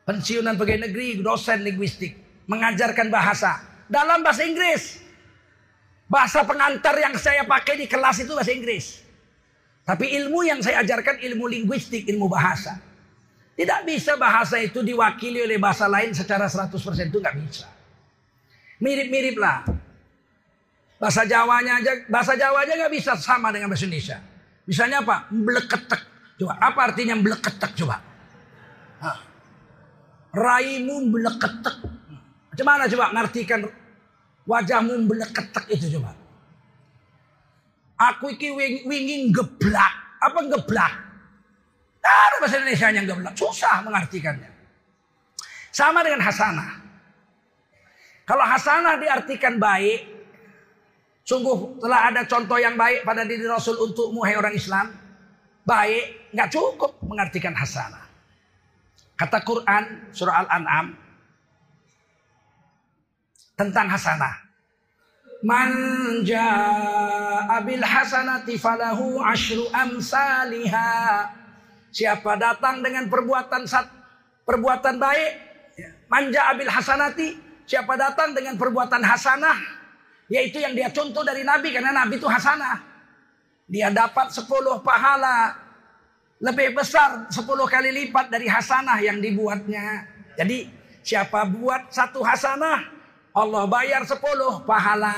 [SPEAKER 1] Pensiunan pegawai negeri, dosen linguistik. Mengajarkan bahasa. Dalam bahasa Inggris. Bahasa pengantar yang saya pakai di kelas itu bahasa Inggris. Tapi ilmu yang saya ajarkan ilmu linguistik, ilmu bahasa. Tidak bisa bahasa itu diwakili oleh bahasa lain secara 100% itu nggak bisa. Mirip-mirip lah. Bahasa Jawanya aja, bahasa Jawa aja nggak bisa sama dengan bahasa Indonesia. Misalnya apa? Mbleketek. Coba, apa artinya mbleketek coba? Hah. Raimu mbleketek. Macam mana coba ngartikan wajahmu mbleketek itu coba? Aku iki wingin geblak. Apa geblak? Ada bahasa Indonesia yang geblak. Susah mengartikannya. Sama dengan hasanah. Kalau hasanah diartikan baik. Sungguh telah ada contoh yang baik pada diri Rasul untukmu hai orang Islam. Baik. nggak cukup mengartikan hasanah. Kata Quran surah Al-An'am. Tentang hasanah. Man jaa bil hasanati falahu asyru amsalha. Siapa datang dengan perbuatan sat, perbuatan baik, ya, manja abil hasanati, siapa datang dengan perbuatan hasanah, yaitu yang dia contoh dari Nabi karena Nabi itu hasanah. Dia dapat 10 pahala lebih besar 10 kali lipat dari hasanah yang dibuatnya. Jadi siapa buat satu hasanah, Allah bayar 10 pahala.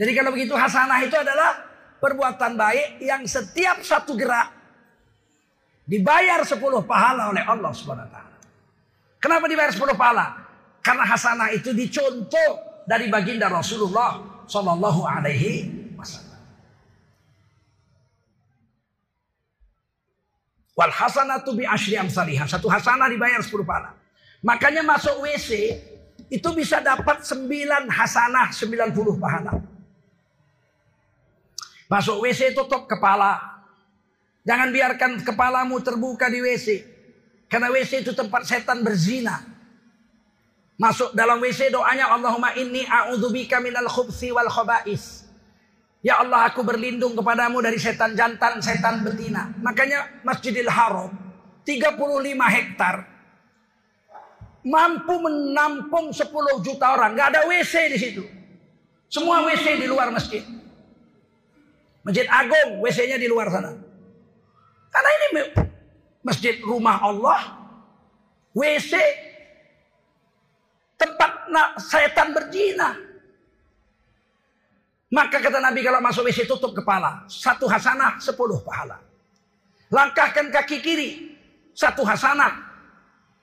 [SPEAKER 1] Jadi kalau begitu hasanah itu adalah perbuatan baik yang setiap satu gerak dibayar 10 pahala oleh Allah Subhanahu taala. Kenapa dibayar 10 pahala? Karena hasanah itu dicontoh dari baginda Rasulullah sallallahu alaihi wasallam. Wal hasanatu bi asyri amsalihah. Satu hasanah dibayar 10 pahala. Makanya masuk WC itu bisa dapat 9 hasanah 90 pahala. Masuk WC tutup kepala. Jangan biarkan kepalamu terbuka di WC. Karena WC itu tempat setan berzina. Masuk dalam WC doanya Allahumma inni a'udzubika minal khubsi wal khaba'is. Ya Allah aku berlindung kepadamu dari setan jantan, setan betina. Makanya Masjidil Haram 35 hektar mampu menampung 10 juta orang. Gak ada WC di situ. Semua WC di luar masjid. Masjid Agung, WC-nya di luar sana. Karena ini masjid rumah Allah, WC tempat setan berzina. Maka kata Nabi kalau masuk WC tutup kepala. Satu hasanah, sepuluh pahala. Langkahkan kaki kiri. Satu hasanah,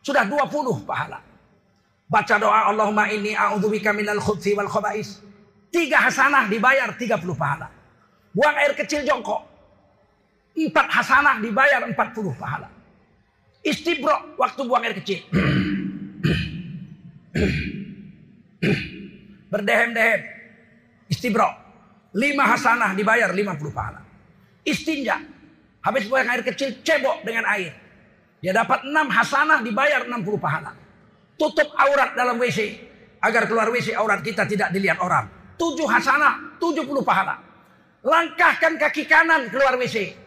[SPEAKER 1] sudah 20 pahala. Baca doa Allahumma inni a'udzubika minal khubthi wal khaba'is. Tiga hasanah dibayar 30 pahala. Buang air kecil jongkok. Empat hasanah dibayar 40 pahala. Istibro waktu buang air kecil. Berdehem-dehem. Istibro. Lima hasanah dibayar 50 pahala. Istinja. Habis buang air kecil cebok dengan air. Dia dapat 6 hasanah dibayar 60 pahala. Tutup aurat dalam WC. Agar keluar WC aurat kita tidak dilihat orang. 7 hasanah 70 pahala. Langkahkan kaki kanan keluar WC.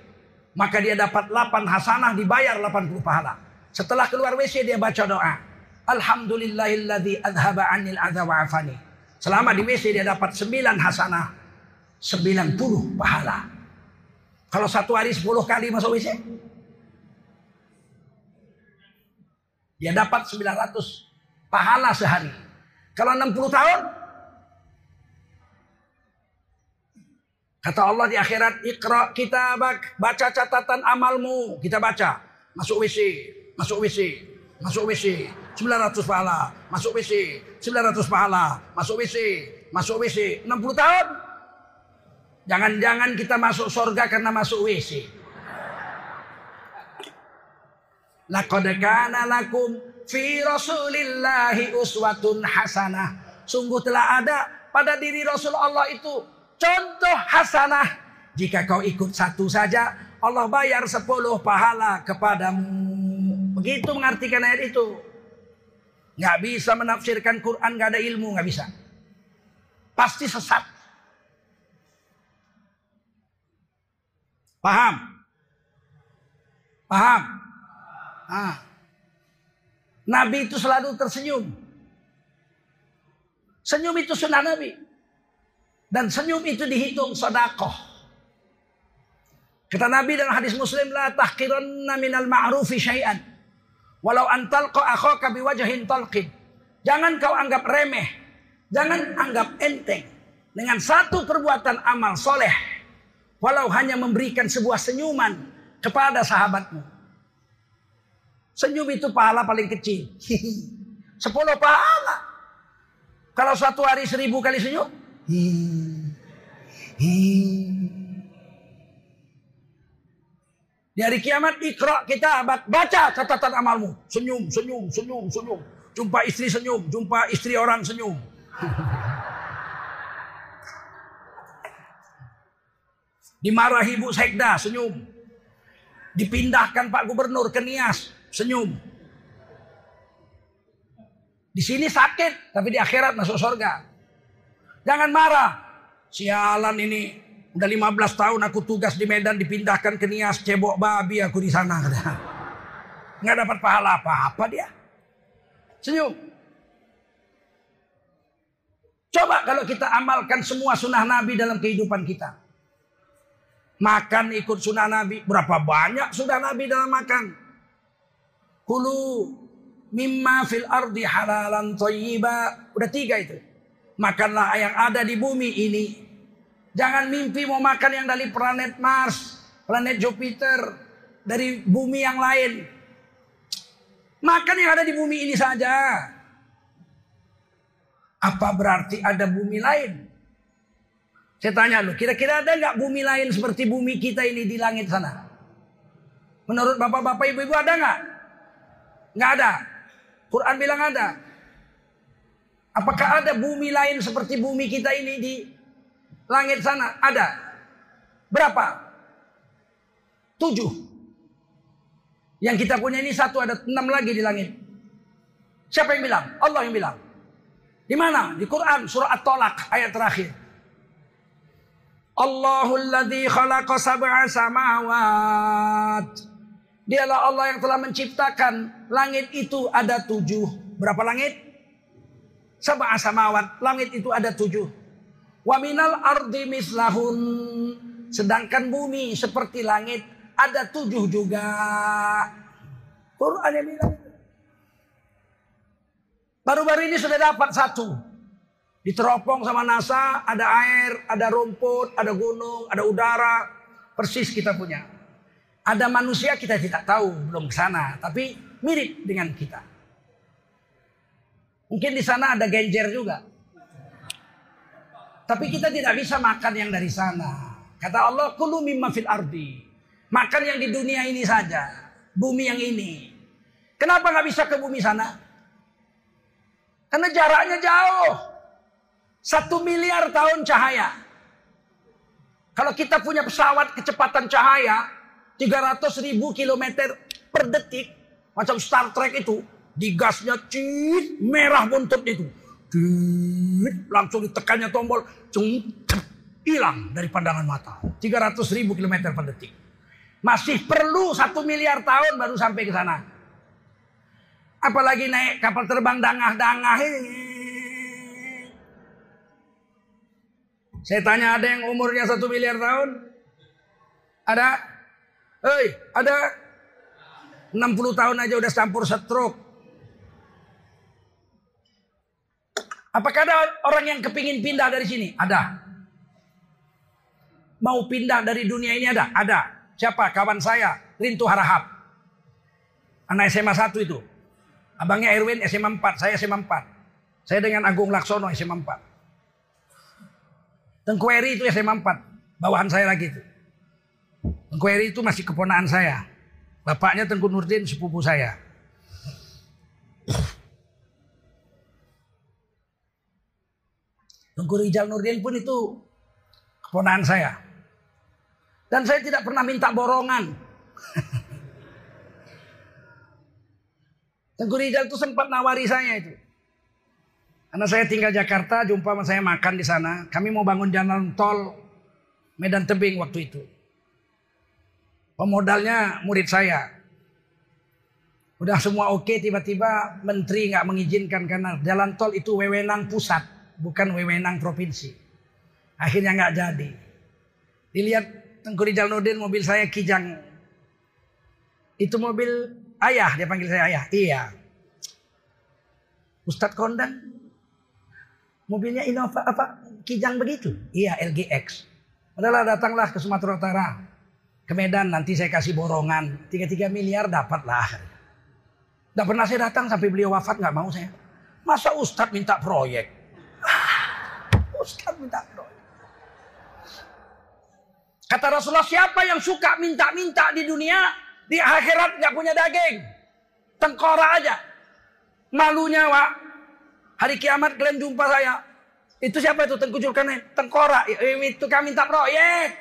[SPEAKER 1] Maka dia dapat 8 hasanah dibayar 80 pahala. Setelah keluar WC dia baca doa. Alhamdulillahilladzi adhaba anil adha. Selama di WC dia dapat 9 hasanah. 90 pahala. Kalau satu hari 10 kali masuk WC. Dia dapat 900 pahala sehari. Kalau 60 tahun, kata Allah di akhirat, ikra kitabak, baca catatan amalmu. Kita baca, masuk WC, masuk WC, masuk WC, 900 pahala, masuk WC, 900 pahala, masuk WC, masuk WC, 60 tahun. Jangan-jangan kita masuk surga karena masuk WC. Laqad kana lakum fi Rasulillahi uswatun hasanah. Sungguh telah ada pada diri Rasulullah itu contoh hasanah. Jika kau ikut satu saja, Allah bayar sepuluh pahala kepadamu. Begitu mengartikan ayat itu. Nggak bisa menafsirkan Quran, nggak ada ilmu, nggak bisa. Pasti sesat. Paham? Paham? Ah. Nabi itu selalu tersenyum. Senyum itu sunnah Nabi. Dan senyum itu dihitung sodakoh. Kata Nabi dalam hadis Muslim la tahqiranna minal ma'rufi syai'an. Walau antalqa akhaka biwajhin talqin. Jangan kau anggap remeh. Jangan anggap enteng. Dengan satu perbuatan amal soleh Walau hanya memberikan sebuah senyuman kepada sahabatmu. Senyum itu pahala paling kecil. Sepuluh pahala. Kalau satu hari seribu kali senyum. Di hari kiamat ikra kita baca catatan amalmu. Senyum, senyum, senyum, senyum. Jumpa istri senyum, jumpa istri orang senyum. Dimarahi Bu Sekda, senyum. Dipindahkan Pak Gubernur ke Nias, senyum. Di sini sakit, tapi di akhirat masuk surga. Jangan marah. Sialan ini, udah 15 tahun aku tugas di Medan dipindahkan ke Nias, cebok babi aku di sana. Nggak dapat pahala apa-apa dia. Senyum. Coba kalau kita amalkan semua sunnah Nabi dalam kehidupan kita. Makan ikut sunnah Nabi. Berapa banyak sudah Nabi dalam makan. Kulu mimma fil ardi halalan thayyiba. Udah tiga itu. Makanlah yang ada di bumi ini. Jangan mimpi mau makan yang dari planet Mars, planet Jupiter, dari bumi yang lain. Makan yang ada di bumi ini saja. Apa berarti ada bumi lain? Saya tanya lu, kira-kira ada nggak bumi lain seperti bumi kita ini di langit sana? Menurut bapak-bapak ibu-ibu ada nggak? Nggak ada. Quran bilang ada. Apakah ada bumi lain seperti bumi kita ini di langit sana? Ada. Berapa? Tujuh. Yang kita punya ini satu ada enam lagi di langit. Siapa yang bilang? Allah yang bilang. Di mana? Di Quran surah At-Tolak ayat terakhir. Allahul ladzi khalaqa sab'a samawat. Dialah Allah yang telah menciptakan langit itu ada tujuh. Berapa langit? Sab'a samawat. Langit itu ada tujuh. Wa minal ardi mislahun. Sedangkan bumi seperti langit ada tujuh juga. Quran yang bilang. Baru-baru ini sudah dapat satu. Diteropong sama NASA, ada air, ada rumput, ada gunung, ada udara. Persis kita punya. Ada manusia kita tidak tahu, belum ke sana. Tapi mirip dengan kita. Mungkin di sana ada genjer juga. Tapi kita tidak bisa makan yang dari sana. Kata Allah, kulu mimma fil ardi. Makan yang di dunia ini saja. Bumi yang ini. Kenapa nggak bisa ke bumi sana? Karena jaraknya jauh. Satu miliar tahun cahaya. Kalau kita punya pesawat kecepatan cahaya 300 ribu kilometer per detik. Macam Star Trek itu. Digasnya cit, merah buntut itu. Langsung ditekannya tombol. Hilang dari pandangan mata. 300 ribu kilometer per detik. Masih perlu satu miliar tahun baru sampai ke sana. Apalagi naik kapal terbang dangah-dangah Saya tanya ada yang umurnya satu miliar tahun? Ada? Hei, ada? 60 tahun aja udah campur stroke. Apakah ada orang yang kepingin pindah dari sini? Ada. Mau pindah dari dunia ini ada? Ada. Siapa? Kawan saya, Rintu Harahap. Anak SMA 1 itu. Abangnya Erwin SMA 4, saya SMA 4. Saya dengan Agung Laksono SMA 4. Tengku Eri itu SMA 4. Bawahan saya lagi itu. Tengku Eri itu masih keponaan saya. Bapaknya Tengku Nurdin sepupu saya. Tengku Rijal Nurdin pun itu keponaan saya. Dan saya tidak pernah minta borongan. Tengku Rijal itu sempat nawari saya itu. Karena saya tinggal Jakarta, jumpa sama saya makan di sana. Kami mau bangun jalan tol Medan Tebing waktu itu. Pemodalnya murid saya. Udah semua oke, tiba-tiba menteri nggak mengizinkan karena jalan tol itu wewenang pusat, bukan wewenang provinsi. Akhirnya nggak jadi. Dilihat Tengku Rijal Nurdin mobil saya kijang. Itu mobil ayah, dia panggil saya ayah. Iya. Ustadz Kondang, mobilnya Innova apa kijang begitu? Iya LGX. Adalah datanglah ke Sumatera Utara. Ke Medan nanti saya kasih borongan. 3-3 miliar dapatlah. Tidak pernah saya datang sampai beliau wafat nggak mau saya. Masa Ustadz minta proyek? Ustadz minta proyek. Kata Rasulullah siapa yang suka minta-minta di dunia di akhirat nggak punya daging, tengkorak aja. Malunya pak. Hari kiamat kalian jumpa saya. Itu siapa itu tengkuculkan tengkorak. Itu kami minta proyek.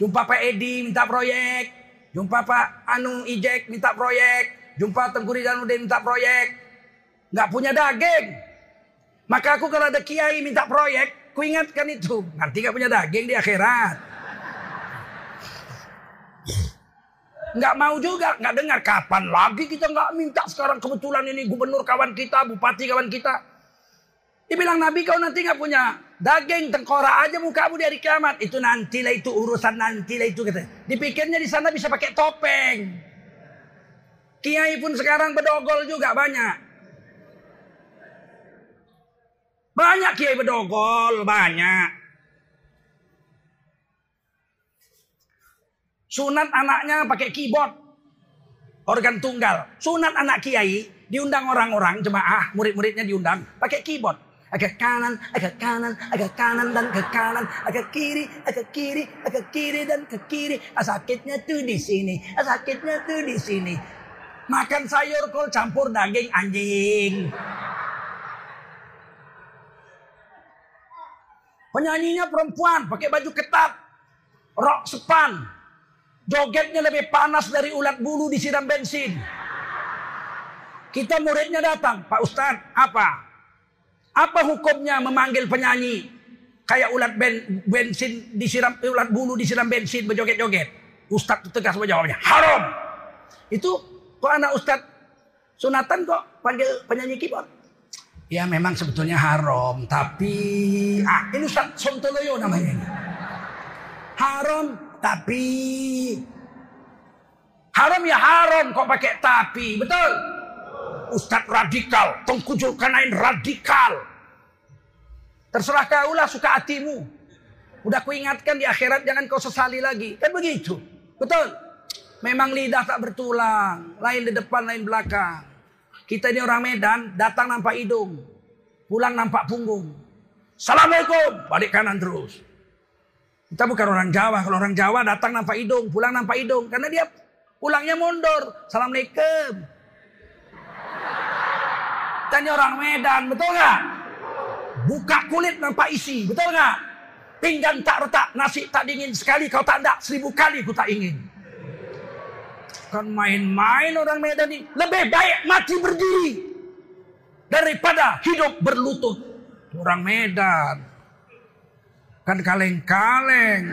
[SPEAKER 1] Jumpa Pak Edi minta proyek. Jumpa Pak Anu Ijek minta proyek. Jumpa Tengku Ridhanuddin minta proyek. Nggak punya daging. Maka aku kalau ada kiai minta proyek, ku ingatkan itu. Nanti nggak punya daging di akhirat. Nggak mau juga, nggak dengar kapan lagi kita nggak minta sekarang kebetulan ini gubernur kawan kita, bupati kawan kita. Dibilang Nabi kau nanti nggak punya daging tengkorak aja mukamu di hari kiamat. Itu nantilah itu urusan nantilah itu kata. Dipikirnya di sana bisa pakai topeng. Kiai pun sekarang bedogol juga banyak. Banyak kiai bedogol, banyak. Sunat anaknya pakai keyboard. Organ tunggal. Sunat anak kiai diundang orang-orang jemaah, murid-muridnya diundang pakai keyboard. Agak kanan, agak kanan, agak kanan dan ke kanan, agak kiri, agak kiri, agak kiri dan ke kiri. Ah, sakitnya tuh di sini, ah, sakitnya tuh di sini. Makan sayur kol campur daging anjing. Penyanyinya perempuan pakai baju ketat. Rok sepan. Jogetnya lebih panas dari ulat bulu disiram bensin. Kita muridnya datang. Pak Ustadz apa? Apa hukumnya memanggil penyanyi? Kayak ulat ben, bensin disiram ulat bulu disiram bensin berjoget-joget. Ustadz tegas menjawabnya. Haram. Itu Kok anak ustadz sunatan kok panggil penyanyi keyboard? Ya memang sebetulnya haram, tapi ah ini Ustaz Sontoloyo namanya ini. Haram tapi haram ya haram kok pakai tapi, betul? Ustadz radikal, Tengku Zulkarnain radikal. Terserah kau lah suka hatimu. Udah kuingatkan di akhirat jangan kau sesali lagi. Kan begitu. Betul? Memang lidah tak bertulang. Lain di depan, lain belakang. Kita ini orang Medan, datang nampak hidung. Pulang nampak punggung. Assalamualaikum. Balik kanan terus. Kita bukan orang Jawa. Kalau orang Jawa datang nampak hidung. Pulang nampak hidung. Karena dia pulangnya mundur. Assalamualaikum. Kita ini orang Medan. Betul nggak? Buka kulit nampak isi. Betul nggak? Pinggan tak retak. Nasi tak dingin sekali. Kau tak. Seribu kali ku tak ingin. Bukan main-main orang Medan ini. Lebih baik mati berdiri. Daripada hidup berlutut. Orang Medan. Kan kaleng-kaleng.